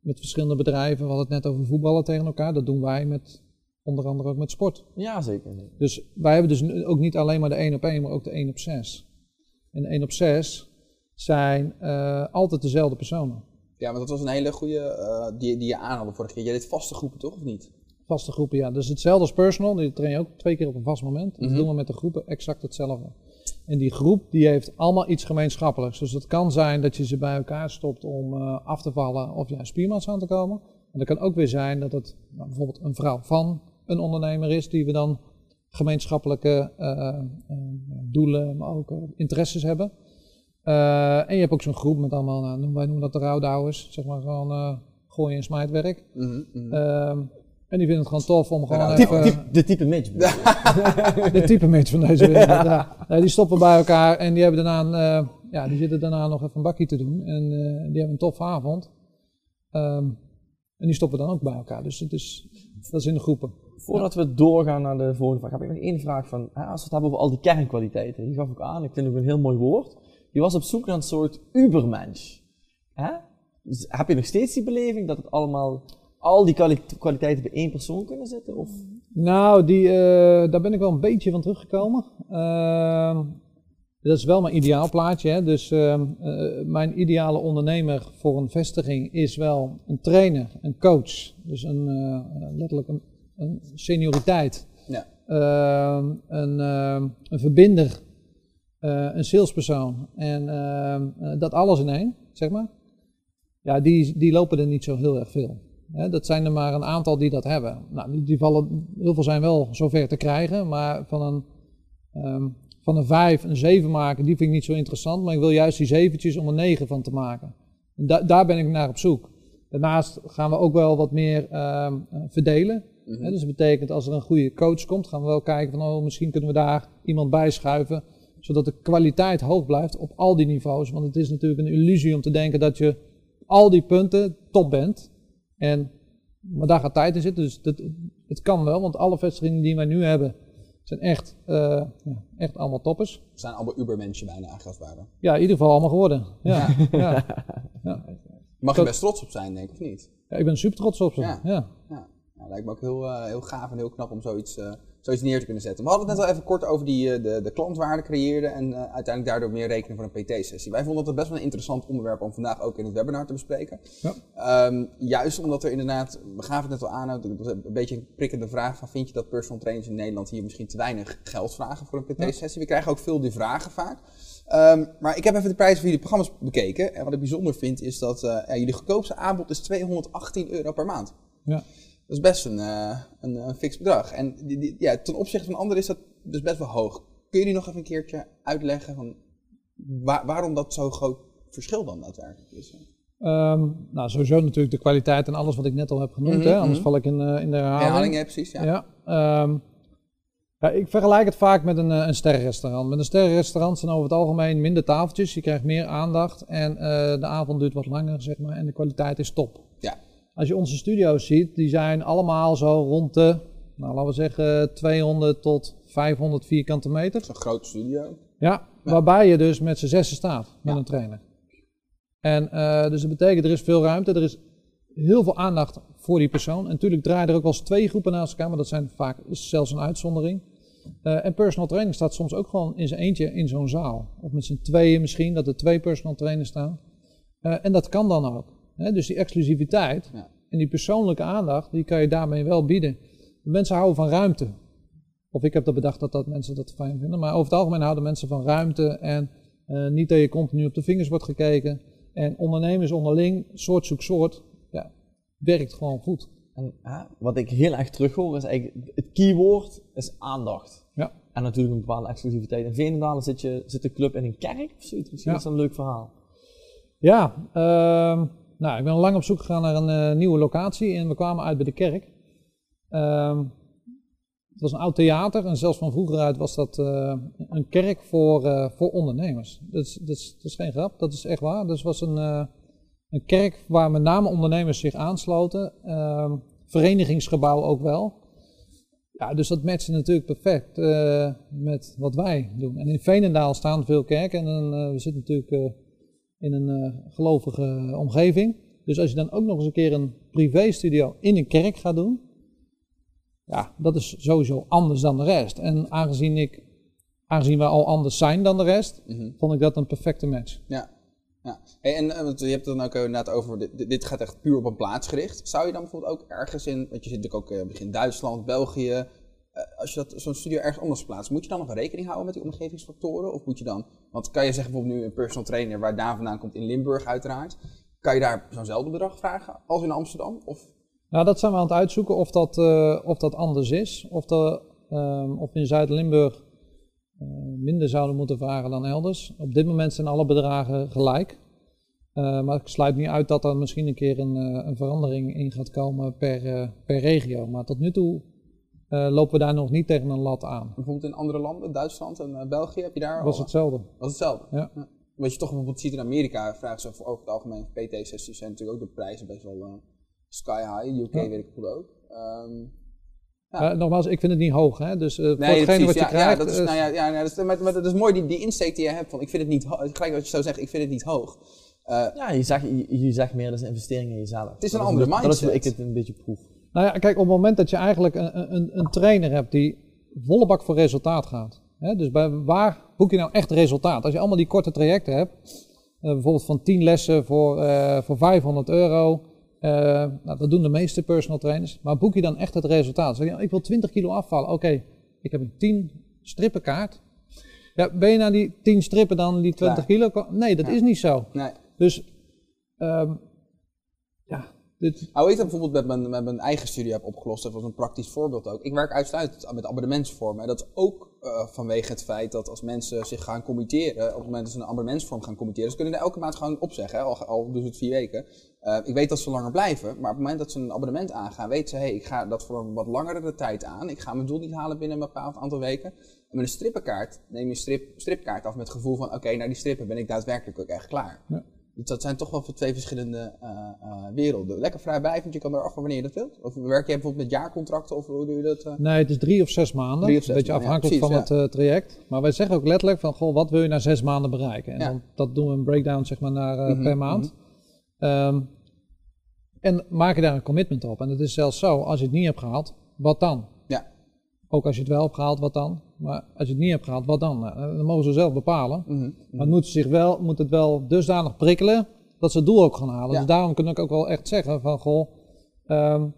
met verschillende bedrijven, we hadden het net over voetballen tegen elkaar, dat doen wij met onder andere ook met sport. Ja, zeker. Dus wij hebben dus ook niet alleen maar de 1 op 1, maar ook de 1 op 6. En de 1 op 6 zijn eh, altijd dezelfde personen. Ja, maar dat was een hele goede eh, die, die je aanhaalde vorige keer. Jij deed vaste groepen, toch? Of niet? Vaste groepen, ja. Dus hetzelfde als personal, die train je ook twee keer op een vast moment. Dat Mhm. doen we met de groepen exact hetzelfde. En die groep die heeft allemaal iets gemeenschappelijks. Dus het kan zijn dat je ze bij elkaar stopt om eh, af te vallen of juist spiermassa aan te komen. En dat kan ook weer zijn dat het nou, bijvoorbeeld een vrouw van een ondernemer is die we dan gemeenschappelijke eh, doelen, maar ook interesses hebben. Eh, en je hebt ook zo'n groep met allemaal, nou, wij noemen dat de rouwdouwers, zeg maar gewoon eh gooien en smijtwerk. Mhm, mhm. Ehm, en die vinden het gewoon tof om gewoon Type- even... Type- de type je? de type mensen van deze wereld. ja. Die stoppen bij elkaar en die, hebben daarna een, eh, ja, die zitten daarna nog even een bakje te doen. En eh, die hebben een toffe avond. Ehm, en die stoppen dan ook bij elkaar. Dus het is, dat is in de groepen. Voordat we doorgaan naar de volgende vraag, heb ik nog één vraag van, hè, als we het hebben over al die kernkwaliteiten, die gaf ik aan, ik vind het ook een heel mooi woord. Je was op zoek naar een soort ubermensch. Hè? Dus heb je nog steeds die beleving dat het allemaal, al die kwali- kwaliteiten bij één persoon kunnen zitten? Of? Nou, die, eh, daar ben ik wel een beetje van teruggekomen. Ehm, dat is wel mijn ideaal plaatje. Hè? Dus ehm, eh, mijn ideale ondernemer voor een vestiging is wel een trainer, een coach. Dus een, eh, letterlijk een, een senioriteit. Ja. Ehm, een, een verbinder, een salespersoon. En ehm, eh, dat alles in één, zeg maar. Ja, die, die lopen er niet zo heel erg veel. Hè, dat zijn er maar een aantal die dat hebben. Nou, die, die vallen, heel veel zijn wel zover te krijgen, maar van een, ehm, van een 5 een 7 maken, die vind ik niet zo interessant. Maar ik wil juist die zeventjes om een 9 van te maken. En da- daar ben ik naar op zoek. Daarnaast gaan we ook wel wat meer ehm, eh, verdelen. Mhm. Hè, dus dat betekent als er een goede coach komt, gaan we wel kijken van oh, misschien kunnen we daar iemand bij schuiven. Zodat de kwaliteit hoog blijft op al die niveaus. Want het is natuurlijk een illusie om te denken dat je al die punten top bent. En, maar daar gaat tijd in zitten, dus dat, het kan wel, want alle vestigingen die wij nu hebben zijn echt, eh, ja, echt allemaal toppers. Zijn allemaal ubermensen bijna ware. Ja, in ieder geval allemaal geworden. Ja, ja. Mag je best trots op zijn, denk ik, of niet? Ja, ik ben super trots op ze. Ja. Ja. Ja, nou, lijkt me ook heel, eh, heel gaaf en heel knap om zoiets, eh, zoiets neer te kunnen zetten. We hadden het net al even kort over die eh, de, de klantwaarde creëren en eh, uiteindelijk daardoor meer rekenen voor een PT-sessie. Wij vonden het best wel een interessant onderwerp om vandaag ook in het webinar te bespreken. Ja. Ehm, juist omdat er inderdaad, we gaven het net al aan, dat een beetje een prikkende vraag van vind je dat personal trainers in Nederland hier misschien te weinig geld vragen voor een PT-sessie? We krijgen ook veel die vragen vaak. Ehm, maar ik heb even de prijzen van jullie programma's bekeken. En wat ik bijzonder vind is dat eh, ja, jullie goedkoopste aanbod is 218 euro per maand. Ja. Dat is best een, eh, een, een fix bedrag. En die, die- ja, ten opzichte van anderen is dat dus best wel hoog. Kun jullie nog even een keertje uitleggen van wa- waarom dat zo'n groot verschil dan daadwerkelijk is? Ehm, nou, sowieso natuurlijk de kwaliteit en alles wat ik net al heb genoemd, Mhm, hè? anders mhm. val ik in, eh, in de herhaling. Herhaling, ja, precies. Ja. Ja, ehm, ja, ik vergelijk het vaak met een, eh, een sterrenrestaurant. Met een sterrenrestaurant zijn over het algemeen minder tafeltjes, je krijgt meer aandacht en de avond duurt wat langer, zeg maar, en de kwaliteit is top. Als je onze studio's ziet, die zijn allemaal zo rond de, nou, laten we zeggen, 200 tot 500 vierkante meter. Zo'n grote studio. Ja, Ja. waarbij je dus met z'n zessen staat met Ja. een trainer. En eh, dus dat betekent, er is veel ruimte, er is heel veel aandacht voor die persoon. En natuurlijk draaien er ook wel eens twee groepen naast elkaar, maar dat zijn vaak is zelfs een uitzondering. Eh, en personal training staat soms ook gewoon in zijn eentje in zo'n zaal. Of met z'n tweeën misschien, dat er twee personal trainers staan. Eh, en dat kan dan ook. Hè? Dus die exclusiviteit Ja. en die persoonlijke aandacht, die kan je daarmee wel bieden. Mensen houden van ruimte. Of ik heb dat bedacht dat, dat mensen dat fijn vinden. Maar over het algemeen houden mensen van ruimte en eh, niet dat je continu op de vingers wordt gekeken. En ondernemers onderling, soort zoek soort, ja, werkt gewoon goed. En hè, wat ik heel erg terughoor is eigenlijk, het keyword is aandacht. Ja. En natuurlijk een bepaalde exclusiviteit. In Veenendalen zit, je, zit de club in een kerk of zoiets. Misschien Ja. is dat een leuk verhaal. Ja, ehm, nou, ik ben lang op zoek gegaan naar een eh, nieuwe locatie en we kwamen uit bij de kerk. Ehm, het was een oud theater en zelfs van vroeger uit was dat eh, een kerk voor, eh, voor ondernemers. Dat is, dat, is, geen grap, dat is echt waar. Dus was een, een kerk waar met name ondernemers zich aansloten. Ehm, verenigingsgebouw ook wel. Ja, dus dat matchte natuurlijk perfect met wat wij doen. En in Veenendaal staan veel kerken en we zitten natuurlijk in een eh, gelovige omgeving. Dus als je dan ook nog eens een keer een privéstudio in een kerk gaat doen, ja, dat is sowieso anders dan de rest. En aangezien, ik, aangezien wij al anders zijn dan de rest, Mhm. vond ik dat een perfecte match. Ja. ja. Hey, en eh, want je hebt het dan ook inderdaad over, dit, dit- gaat echt puur op een plaats gericht. Zou je dan bijvoorbeeld ook ergens in, want je zit natuurlijk ook eh, begin Duitsland, België, eh, als je dat, zo'n studio ergens anders plaatst, moet je dan nog rekening houden met die omgevingsfactoren? Of moet je dan, want kan je zeggen bijvoorbeeld nu een personal trainer waar Daan vandaan komt in Limburg uiteraard, kan je daar zo'nzelfde bedrag vragen als in Amsterdam? Of, Nou, dat zijn we aan het uitzoeken of dat, eh, of dat anders is. Of, de, ehm, of in Zuid-Limburg eh, minder zouden moeten vragen dan elders. Op dit moment zijn alle bedragen gelijk. Eh, maar ik sluit niet uit dat er misschien een keer een, een verandering in gaat komen per, per regio. Maar tot nu toe eh, lopen we daar nog niet tegen een lat aan. bijvoorbeeld in andere landen, Duitsland en eh, België, heb je daar Dat was al- hetzelfde. was hetzelfde? Ja. Wat je toch bijvoorbeeld ziet in Amerika, vragen ze voor over het algemeen voor PT-sessies zijn natuurlijk ook de prijzen best wel eh, sky high. UK Ja. weet ik bijvoorbeeld ook. Ehm, Eh, nogmaals, ik vind het niet hoog. Hè? Dus eh, voor nee, hetgene precies. wat je ja, krijgt... ja, dat is, nou ja, ja, ja, dat is, maar, maar dat is mooi, die, die insteek die je hebt van ik vind het niet hoog. Gelijk wat je zo zegt, ik vind het niet hoog. Eh, Ja, je zegt, je, je zegt meer, dat is een investering in jezelf. Het is een Dat andere hoe- Dat is hoe ik mindset. het een beetje proef. Nou ja, kijk, op het moment dat je eigenlijk een, een, een trainer hebt die volle bak voor resultaat gaat. Hè, dus bij, waar boek je nou echt resultaat? Als je allemaal die korte trajecten hebt, eh, bijvoorbeeld van 10 lessen voor, eh, voor 500 euro. eh, nou, dat doen de meeste personal trainers. Maar boek je dan echt het resultaat? Zeg je, "Oh, ik wil 20 kilo afvallen. Oké, ik heb een 10 strippenkaart. Ja, ben je na die 10 strippen dan die 20 kilo? Nee, dat Ja. is niet zo. nee. Dus ehm, ja, dit, dat bijvoorbeeld met mijn, met mijn eigen studie heb opgelost, dat was een praktisch voorbeeld ook. Ik werk uitsluitend met abonnementsvormen. En dat is ook eh, vanwege het feit dat als mensen zich gaan committeren, op het moment dat ze een abonnementsvorm gaan committeren, ze kunnen er elke maand gewoon opzeggen, hè, al, al doen ze het vier weken. Eh, ik weet dat ze langer blijven, maar op het moment dat ze een abonnement aangaan, weten ze, hé, hey, ik ga dat voor een wat langere tijd aan. Ik ga mijn doel niet halen binnen een bepaald aantal weken. En met een strippenkaart neem je een strip, stripkaart af met het gevoel van, oké, na die strippen ben ik daadwerkelijk ook echt klaar. Ja. Dus dat zijn toch wel voor twee verschillende eh, eh, werelden. Lekker vrijblijvend, je kan eraf wanneer je dat wilt. Of werk je bijvoorbeeld met jaarcontracten of hoe doe je dat? eh? Nee, het is drie of zes maanden. Drie of zes Beetje maanden, ja, afhankelijk precies, van het traject. Maar wij zeggen ook letterlijk van, goh, wat wil je na zes maanden bereiken? En Ja. dan, dat doen we een breakdown zeg maar naar, Mhm, per maand. Ehm, en maak je daar een commitment op. En het is zelfs zo, als je het niet hebt gehaald, wat dan? Ja. Ook als je het wel hebt gehaald, wat dan? Maar als je het niet hebt gehaald, wat dan? Nou, dan mogen ze zelf bepalen. Mhm. Maar het moet, zich wel, moet het wel dusdanig prikkelen dat ze het doel ook gaan halen. Ja. Dus daarom kun ik ook wel echt zeggen van, goh, ehm,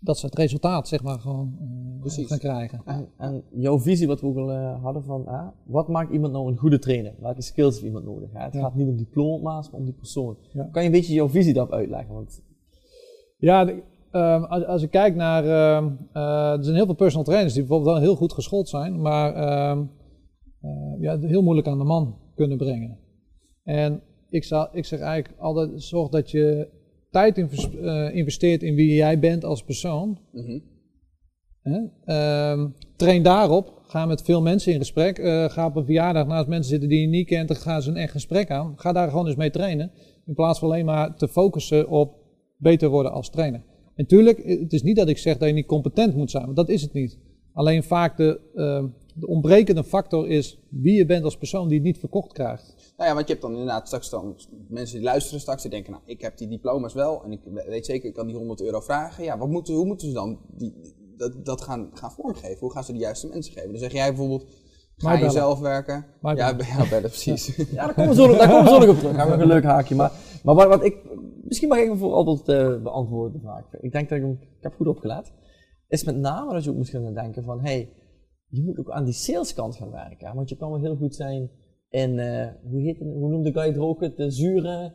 dat ze het resultaat zeg maar gewoon eh, Precies. gaan krijgen. En, en jouw visie, wat we ook al eh, hadden van, ah, wat maakt iemand nou een goede trainer? Welke skills heeft iemand nodig? hè? Het Ja. gaat niet om diploma's, maar om die persoon. Ja. Kan je een beetje jouw visie daarop uitleggen? Want Ja, ehm, als, als ik kijk naar. ehm, eh, er zijn heel veel personal trainers die bijvoorbeeld wel heel goed geschoold zijn, maar ehm, eh, ja, heel moeilijk aan de man kunnen brengen. En ik, zou, ik zeg eigenlijk altijd: zorg dat je tijd eh, investeert in wie jij bent als persoon. Mhm. Train daarop. Ga met veel mensen in gesprek. Ga op een verjaardag naast mensen zitten die je niet kent. Dan gaan ze een echt gesprek aan. Ga daar gewoon eens mee trainen. In plaats van alleen maar te focussen op beter worden als trainer. En tuurlijk, het is niet dat ik zeg dat je niet competent moet zijn. Want dat is het niet. Alleen vaak de, ehm, de ontbrekende factor is wie je bent als persoon die het niet verkocht krijgt. Nou ja, want je hebt dan inderdaad straks dan mensen die luisteren straks, die denken, nou, ik heb die diploma's wel en ik weet zeker, ik kan die 100 euro vragen. Ja, wat moeten, hoe moeten ze dan die, dat, dat gaan, gaan vormgeven? Hoe gaan ze de juiste mensen geven? Dan zeg jij bijvoorbeeld, ga je zelf werken? Ja, bellen. ja, bellen, precies. Ja, daar komen we zo, daar komen we zo nog op terug. Daar hebben we een leuk haakje. Maar, maar wat, wat ik, misschien mag ik hem voor Albert eh, beantwoorden, de vraag. Ik denk dat ik hem, ik heb goed opgelet. Is met name dat je ook moet gaan denken van, hey, je moet ook aan die saleskant gaan werken. hè. Want je kan wel heel goed zijn in, eh, hoe heet het, hoe noemde Guy het ook het, de zure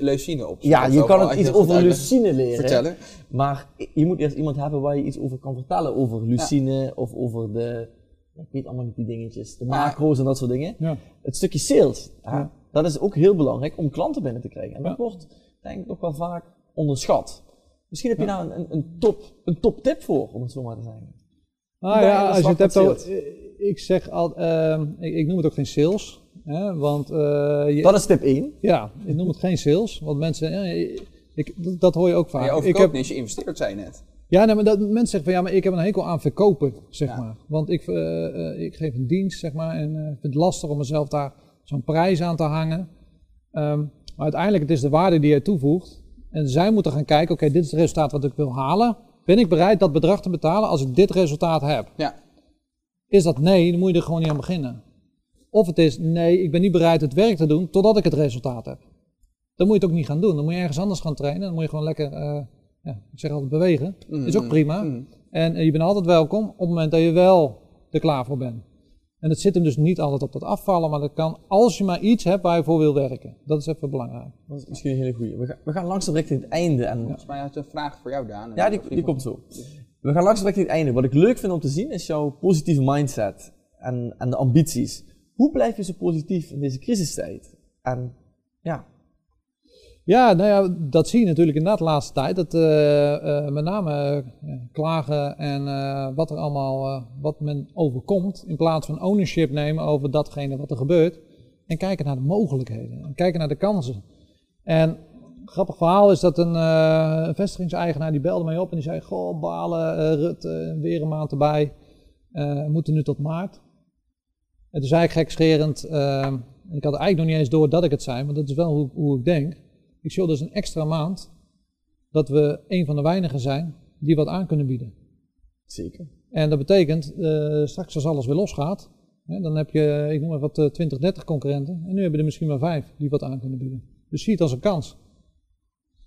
leucine op. Ja, je kan het iets over leucine lucine leren. vertellen. Maar je moet eerst iemand hebben waar je iets over kan vertellen. Over lucine of over de, ik weet allemaal niet die dingetjes, de macro's en dat soort dingen. Ja. Het stukje sales, Ja. dat is ook heel belangrijk om klanten binnen te krijgen. En dat Ja. wordt denk ik nog wel vaak onderschat. Misschien heb je daar een, een, een, top, een top tip voor, om het zo maar te zeggen. Nou aan ja, als je het hebt over, eh, ik zeg al, ehm, ik, ik noem het ook geen sales, hè, want eh, je, Dat is tip 1. ja, ik noem het geen sales, want mensen, ja, ik, dat hoor je ook Maar vaak. je ik heb, niet je investeert, zei je net. ja, nee, maar dat, mensen zeggen van ja, maar ik heb een hekel aan verkopen, zeg Ja. maar. Want ik, eh, ik geef een dienst, zeg maar, en ik vind het lastig om mezelf daar zo'n prijs aan te hangen. Ehm, maar uiteindelijk, het is de waarde die je toevoegt. En zij moeten gaan kijken, oké, dit is het resultaat wat ik wil halen. Ben ik bereid dat bedrag te betalen als ik dit resultaat heb? Ja. Is dat nee, dan moet je er gewoon niet aan beginnen. Of het is nee, ik ben niet bereid het werk te doen totdat ik het resultaat heb. Dan moet je het ook niet gaan doen. Dan moet je ergens anders gaan trainen. Dan moet je gewoon lekker, eh, ja, ik zeg altijd bewegen. Is ook prima. Mm. En eh, je bent altijd welkom op het moment dat je wel er klaar voor bent. En het zit hem dus niet altijd op dat afvallen, maar dat kan als je maar iets hebt waar je voor wil werken. Dat is even belangrijk. Dat is misschien een hele goeie. We gaan, we gaan langzaam richting het einde. En Volgens mij had je een vraag voor jou, Daan. Ja, die, die komt zo. We gaan langzaam richting het einde. Wat ik leuk vind om te zien is jouw positieve mindset en, en de ambities. Hoe blijf je zo positief in deze crisistijd? En ja, Ja, nou ja, dat zie je natuurlijk inderdaad de laatste tijd. Dat eh, eh, met name eh, klagen en wat er allemaal, wat men overkomt, in plaats van ownership nemen over datgene wat er gebeurt. En kijken naar de mogelijkheden en kijken naar de kansen. En grappig verhaal is dat een vestigingseigenaar die belde mij op en die zei: Goh, balen, Rut, weer een maand erbij. We moeten nu tot maart. En toen zei ik gekscherend, eh, en ik had eigenlijk nog niet eens door dat ik het zei, maar dat is wel hoe, hoe ik denk. Ik zie dus een extra maand dat we een van de weinigen zijn die wat aan kunnen bieden. zeker. En dat betekent, eh, straks als alles weer losgaat, hè, dan heb je, ik noem maar wat, eh, 20, 30 concurrenten. En nu hebben we er misschien maar vijf die wat aan kunnen bieden. Dus zie het als een kans.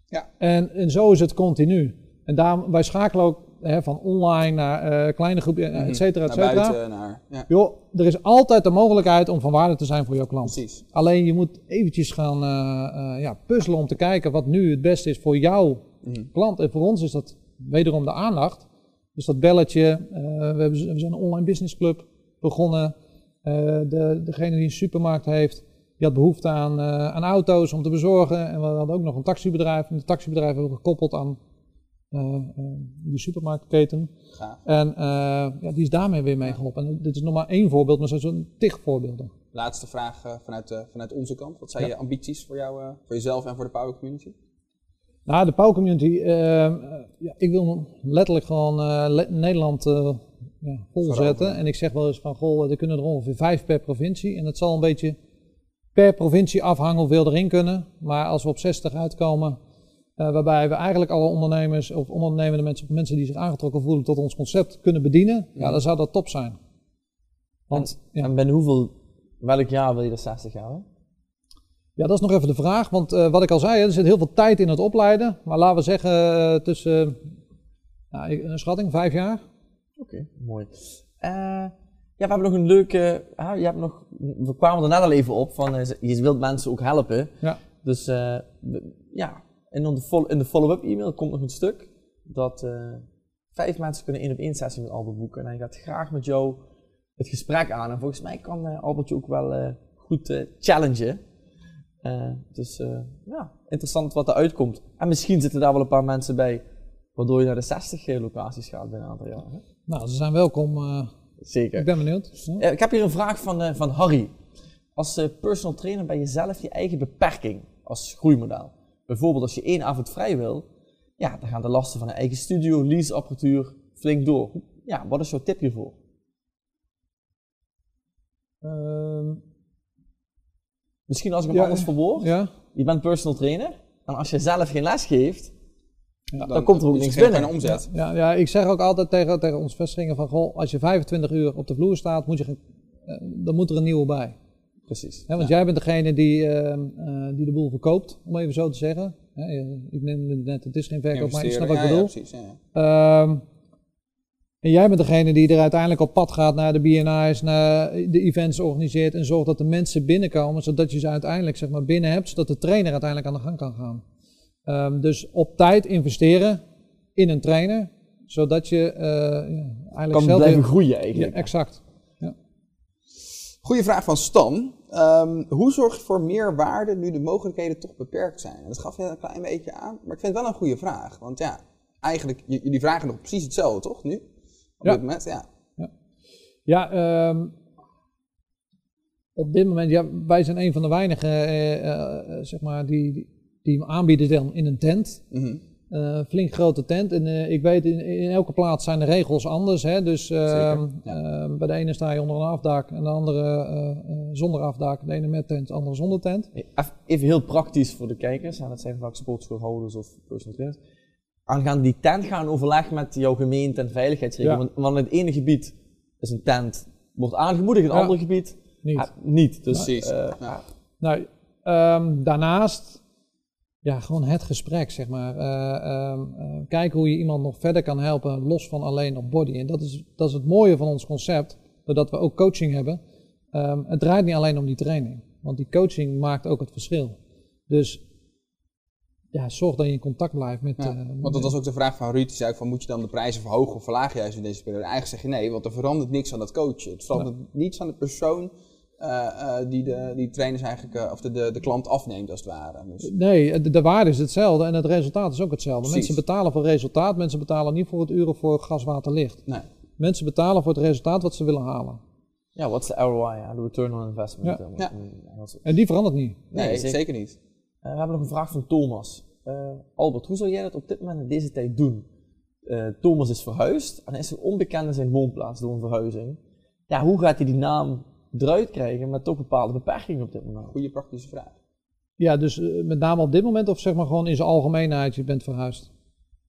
Ja. En, en zo is het continu. En daarom, wij schakelen ook hè, van online naar eh, kleine groepen, eh, et cetera, et cetera. buiten, naar... Ja, Joh, er is altijd de mogelijkheid om van waarde te zijn voor jouw klant. precies. Alleen je moet eventjes gaan eh, ja, puzzelen om te kijken wat nu het beste is voor jouw Mhm. klant. En voor ons is dat wederom de aandacht. Dus dat belletje, we, hebben, we zijn een online business club begonnen. De, degene die een supermarkt heeft, die had behoefte aan, aan auto's om te bezorgen. En we hadden ook nog een taxibedrijf. En de taxibedrijf hebben we gekoppeld aan die supermarktketen. Gaaf. En eh, ja, die is daarmee weer meegeholpen. En dit is nog maar één voorbeeld, maar er zijn zo'n tig voorbeelden. Laatste vraag eh, vanuit, eh, vanuit onze kant. Wat zijn Ja. je ambities voor, jou, eh, voor jezelf en voor de Power Community? Nou, de Pauw Community, eh, eh, ja, ik wil letterlijk gewoon eh, le- Nederland eh ja, volzetten. En ik zeg wel eens van, goh, er kunnen er ongeveer vijf per provincie. En dat zal een beetje per provincie afhangen hoeveel erin kunnen. Maar als we op 60 uitkomen, eh, waarbij we eigenlijk alle ondernemers of ondernemende mensen, of mensen die zich aangetrokken voelen tot ons concept kunnen bedienen, ja, dan zou dat top zijn. Want ja, En binnen hoeveel, welk jaar wil je er 60 jaar? Ja, dat is nog even de vraag. Want eh, wat ik al zei, er zit heel veel tijd in het opleiden. Maar laten we zeggen eh, tussen, nou, een schatting, vijf jaar. Oké, mooi. Ja, we hebben nog een leuke. ah, je hebt nog, we kwamen er net al even op van je wilt mensen ook helpen. Ja. Dus ja, en in de, in de follow-up e-mail komt nog een stuk dat eh, vijf mensen kunnen één op één sessie met Albert boeken. En hij gaat graag met jou het gesprek aan. En volgens mij kan eh, Albert je ook wel eh, goed challengen. Dus ja, interessant wat eruit komt. En misschien zitten daar wel een paar mensen bij, waardoor je naar de 60 locaties gaat binnen een aantal jaar. Hè? Nou, ze zijn welkom. Zeker. ik ben benieuwd. Ik heb hier een vraag van, van Harry. Als personal trainer ben je zelf je eigen beperking als groeimodel. Bijvoorbeeld als je één avond vrij wil, ja, dan gaan de lasten van een eigen studio, leaseapparatuur flink door. Ja, wat is jouw tip hiervoor? Ehm, Misschien als ik hem Ja, anders verwoord. ja. Je bent personal trainer. En als je zelf geen les geeft, Dan, dan komt er ook niks geen- binnen. geen omzet. Ja, ja, ik zeg ook altijd tegen, tegen onze vestigingen van, goh, als je 25 uur op de vloer staat, moet je, eh, dan moet er een nieuwe bij. Precies. Want jij bent degene die, ehm, eh, die de boel verkoopt, om even zo te zeggen. Ik neem het net, het is geen verkoop, maar je snapt wat ik bedoel. ja, ja, precies. Ja, ja. Ehm, En jij bent degene die er uiteindelijk op pad gaat naar de BNI's, naar de events organiseert en zorgt dat de mensen binnenkomen, zodat je ze uiteindelijk zeg maar, binnen hebt, zodat de trainer uiteindelijk aan de gang kan gaan. Ehm, dus op tijd investeren in een trainer, zodat je ja, eigenlijk Kan zelf blijven weer- groeien Ja, eigenlijk. exact. Goeie vraag van Stan. Ehm, hoe zorg je voor meer waarde nu de mogelijkheden toch beperkt zijn? En dat gaf je een klein beetje aan, maar ik vind het wel een goede vraag. Want ja, eigenlijk, jullie vragen nog precies hetzelfde, toch? Nu? Op Ja. dit moment, ja. Ja, ehm, op dit moment, ja, wij zijn een van de weinigen, eh, eh, zeg maar, die, die, hem aanbieden dan in een tent. Mhm. Eh, flink grote tent. En eh, ik weet, in, in elke plaats zijn de regels anders. Hè? Dus ehm, ja. eh, bij de ene sta je onder een afdak en de andere eh, eh, zonder afdak. De ene met tent, de andere zonder tent. Even heel praktisch voor de kijkers, en dat zijn vaak sportschoolhouders of personal trainers. Aangaande die tent gaan overleg met jouw gemeente en veiligheidsregio. Ja. Want, want in het ene gebied is een tent, wordt aangemoedigd, in het Ja. andere gebied Niet. ah, niet. Dus, Precies. Ja. Nou, ehm, daarnaast, ja, gewoon het gesprek, zeg maar. Eh, ehm, eh, kijken hoe je iemand nog verder kan helpen, los van alleen op body. En dat is, dat is het mooie van ons concept, doordat we ook coaching hebben. Ehm, het draait niet alleen om die training, want die coaching maakt ook het verschil. Dus ja, zorg dat je in contact blijft met... Ja, eh, want dat was ook de vraag van Ruud. Die zei ook van, moet je dan de prijzen verhogen of verlagen juist in deze periode? Eigenlijk zeg je nee, want er verandert niks aan dat coachen. Het verandert niets aan de persoon die de die trainers eigenlijk, eh, of de, de, de klant afneemt als het ware. Dus, Nee, de, de waarde is hetzelfde en het resultaat is ook hetzelfde. Precies. Mensen betalen voor resultaat, mensen betalen niet voor het uren voor gas, water, licht. nee. Mensen betalen voor het resultaat wat ze willen halen. ja, wat is de ROI, de return on investment. Ja. eh, Ja. En die verandert niet. Nee, Nee, zeker. zeker. niet. Eh, we hebben nog een vraag van Thomas. Eh, Albert, hoe zou jij dat op dit moment in deze tijd doen? Eh, Thomas is verhuisd en hij is onbekend in zijn woonplaats door een verhuizing. Ja, hoe gaat hij die naam eruit krijgen met toch bepaalde beperkingen op dit moment? Goede praktische vraag. Ja, dus eh, met name op dit moment of zeg maar gewoon in zijn algemeenheid, je bent verhuisd.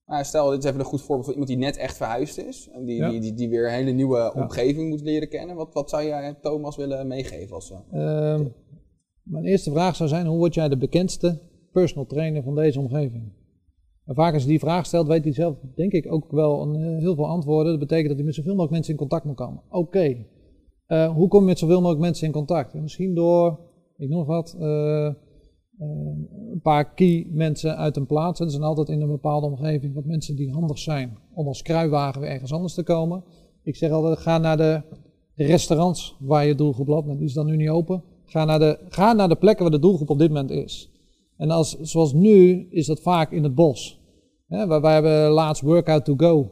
Nou, stel, dit is even een goed voorbeeld van iemand die net echt verhuisd is. En die, Ja. die, die, die weer een hele nieuwe omgeving moet leren kennen. Wat, wat zou jij Thomas willen meegeven? Als, eh, Ehm, mijn eerste vraag zou zijn, hoe word jij de bekendste personal trainer van deze omgeving? En vaak als je die vraag stelt, weet hij zelf denk ik ook wel een, eh, heel veel antwoorden. Dat betekent dat hij met zoveel mogelijk mensen in contact moet komen. Oké, Eh, hoe kom je met zoveel mogelijk mensen in contact? En misschien door, ik noem wat, eh, eh, een paar key mensen uit een plaats. Dat zijn altijd in een bepaalde omgeving wat mensen die handig zijn om als kruiwagen weer ergens anders te komen. Ik zeg altijd, ga naar de restaurants waar je doelgroep loopt. Nou, die is dan nu niet open. Ga naar, de, ga naar de plekken waar de doelgroep op dit moment is. En als, zoals nu is dat vaak in het bos. Hè, wij, hebben laatst Workout to Go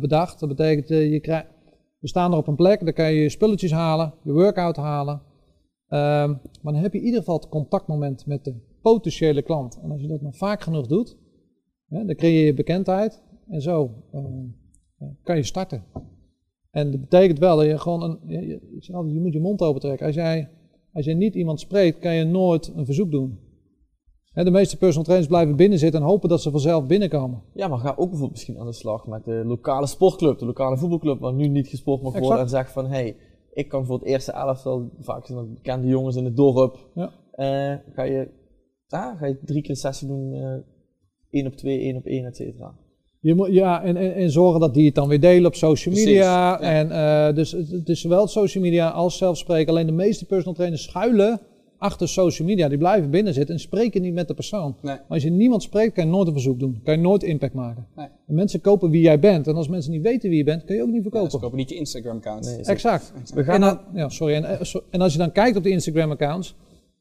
bedacht. Dat betekent, je krijgt, we staan er op een plek, daar kan je je spulletjes halen, je workout halen. Ehm, maar dan heb je in ieder geval het contactmoment met de potentiële klant. En als je dat maar vaak genoeg doet, dan creëer je bekendheid. En zo eh, eh, kan je starten. En dat betekent wel dat je gewoon een. Je, je moet je mond open trekken. Als jij, als jij niet iemand spreekt, kan je nooit een verzoek doen. De meeste personal trainers blijven binnen zitten en hopen dat ze vanzelf binnenkomen. Ja, maar ga ook bijvoorbeeld misschien aan de slag met de lokale sportclub, de lokale voetbalclub, waar nu niet gesport mag worden. Exact. En zeg van, hé, hey, ik kan voor het eerste elftal, vaak zijn dat bekende jongens in het dorp, Ja. eh, ga, je, ah, ga je drie keer een sessie doen, eh één op twee, één op één, et cetera. Je moet, ja, en, en, en zorgen dat die het dan weer delen op social Precies, media. ja. En, eh, dus het, het is zowel social media als zelfspreken. Alleen de meeste personal trainers schuilen achter social media. Die blijven binnen zitten en spreken niet met de persoon. Nee. Maar als je niemand spreekt, kan je nooit een verzoek doen. Kan je nooit impact maken. Nee. En mensen kopen wie jij bent. En als mensen niet weten wie je bent, kun je ook niet Ja, verkopen. ze kopen niet je Instagram-account. Nee, Exact. We gaan En, naar, dan, ja, sorry. En, eh, en als je dan kijkt op de Instagram-accounts,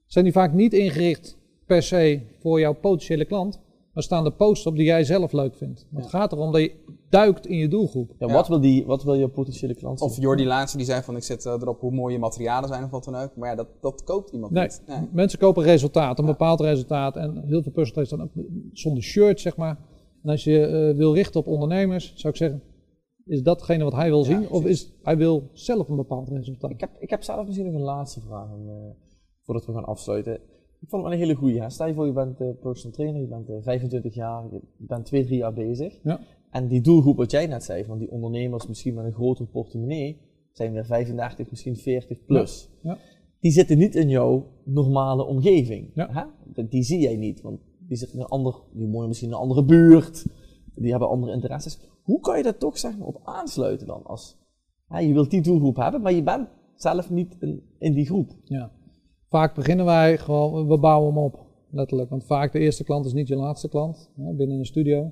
zijn die vaak niet ingericht per se voor jouw potentiële klant. Maar staan de posts op die jij zelf leuk vindt. Maar Het gaat erom dat je duikt in je doelgroep. ja, Ja. Wat, wil die, wat wil je potentiële klant zien? Of Jordi laatste die zei van ik zet eh, erop hoe mooi je materialen zijn of wat dan ook. Maar ja, dat, dat koopt iemand Nee, niet. Nee. mensen kopen resultaat, een bepaald resultaat. En heel veel trainers dan ook zonder shirt, zeg maar. En als je eh, wil richten op ondernemers, zou ik zeggen, is datgene wat hij wil zien? of is hij wil zelf een bepaald resultaat? Ik heb, ik heb zelf misschien nog een laatste vraag eh, voordat we gaan afsluiten. Ik vond het wel een hele goede. Stel je voor, je bent eh, personal trainer, je bent eh, 25 jaar, je bent 2, 3 jaar bezig. Ja. En die doelgroep wat jij net zei, van die ondernemers misschien met een grotere portemonnee, zijn weer 35, misschien 40 plus. Ja. Die zitten niet in jouw normale omgeving. Ja. Hè? Die- Die zie jij niet, want die zitten in een ander, die wonen misschien in een andere buurt, die hebben andere interesses. hoe kan je daar toch zeg maar, op aansluiten dan? Als, hè, je wilt die doelgroep hebben, maar je bent zelf niet in, in die groep. Ja. Vaak beginnen wij gewoon, we bouwen hem op, letterlijk. Want vaak de eerste klant is niet je laatste klant hè, binnen een studio.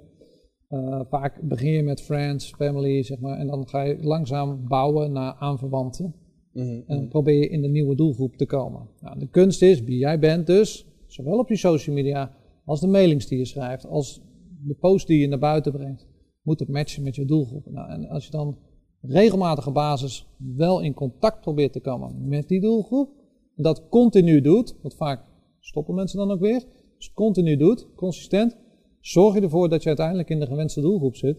Uh, vaak begin je met friends, family, zeg maar, en dan ga je langzaam bouwen naar aanverwanten. Mm -hmm. En dan probeer je in de nieuwe doelgroep te komen. Nou, de kunst is wie jij bent dus, zowel op je social media als de mailings die je schrijft, als de post die je naar buiten brengt, moet het matchen met je doelgroep. Nou, en als je dan regelmatige basis wel in contact probeert te komen met die doelgroep, dat continu doet, want vaak stoppen mensen dan ook weer, dus continu doet, consistent, zorg je ervoor dat je uiteindelijk in de gewenste doelgroep zit,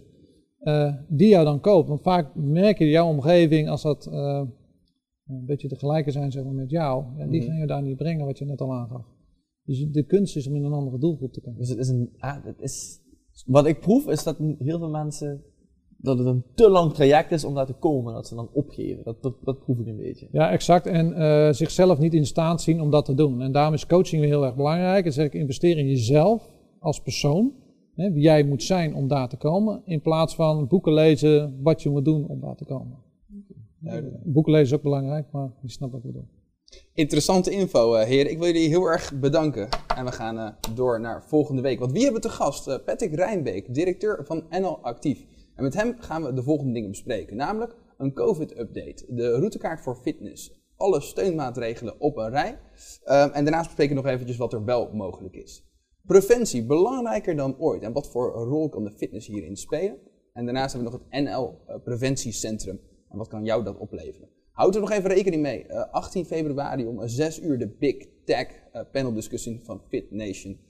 uh, die jou dan koopt. Want vaak merk je jouw omgeving, als dat uh, een beetje tegelijkertijd zijn zeg maar, met jou, ja, die mm. gaan je daar niet brengen wat je net al aangaf. Dus de kunst is om in een andere doelgroep te komen. Dus het is een, ah, het is, wat ik proef is dat heel veel mensen dat het een te lang traject is om daar te komen, dat ze dan opgeven. Dat, dat, dat proef ik een beetje. Ja, exact. En uh, zichzelf niet in staat zien om dat te doen. En daarom is coaching weer heel erg belangrijk. En zeg ik, investeer in jezelf als persoon. Hè, wie jij moet zijn om daar te komen. In plaats van boeken lezen wat je moet doen om daar te komen. Ja, boeken lezen is ook belangrijk, maar je snapt wat ik bedoel. Interessante info, uh, heren. Ik wil jullie heel erg bedanken. En we gaan uh, door naar volgende week. Want wie hebben we te gast? Uh, Patrick Rijnbeek, directeur van NL Actief. En met hem gaan we de volgende dingen bespreken. Namelijk een COVID-update, de routekaart voor fitness, alle steunmaatregelen op een rij. Um, en daarnaast bespreken we nog eventjes wat er wel mogelijk is. Preventie, belangrijker dan ooit. En wat voor rol kan de fitness hierin spelen? En daarnaast hebben we nog het NL Preventiecentrum. En wat kan jou dat opleveren? Houd er nog even rekening mee. Uh, 18 februari om 6 uur de Big Tech uh, paneldiscussie van Fit Nation.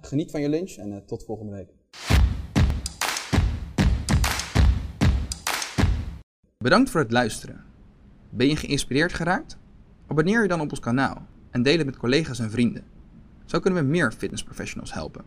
Geniet van je lunch en tot volgende week. Bedankt voor het luisteren. Ben je geïnspireerd geraakt? Abonneer je dan op ons kanaal en deel het met collega's en vrienden. Zo kunnen we meer fitnessprofessionals helpen.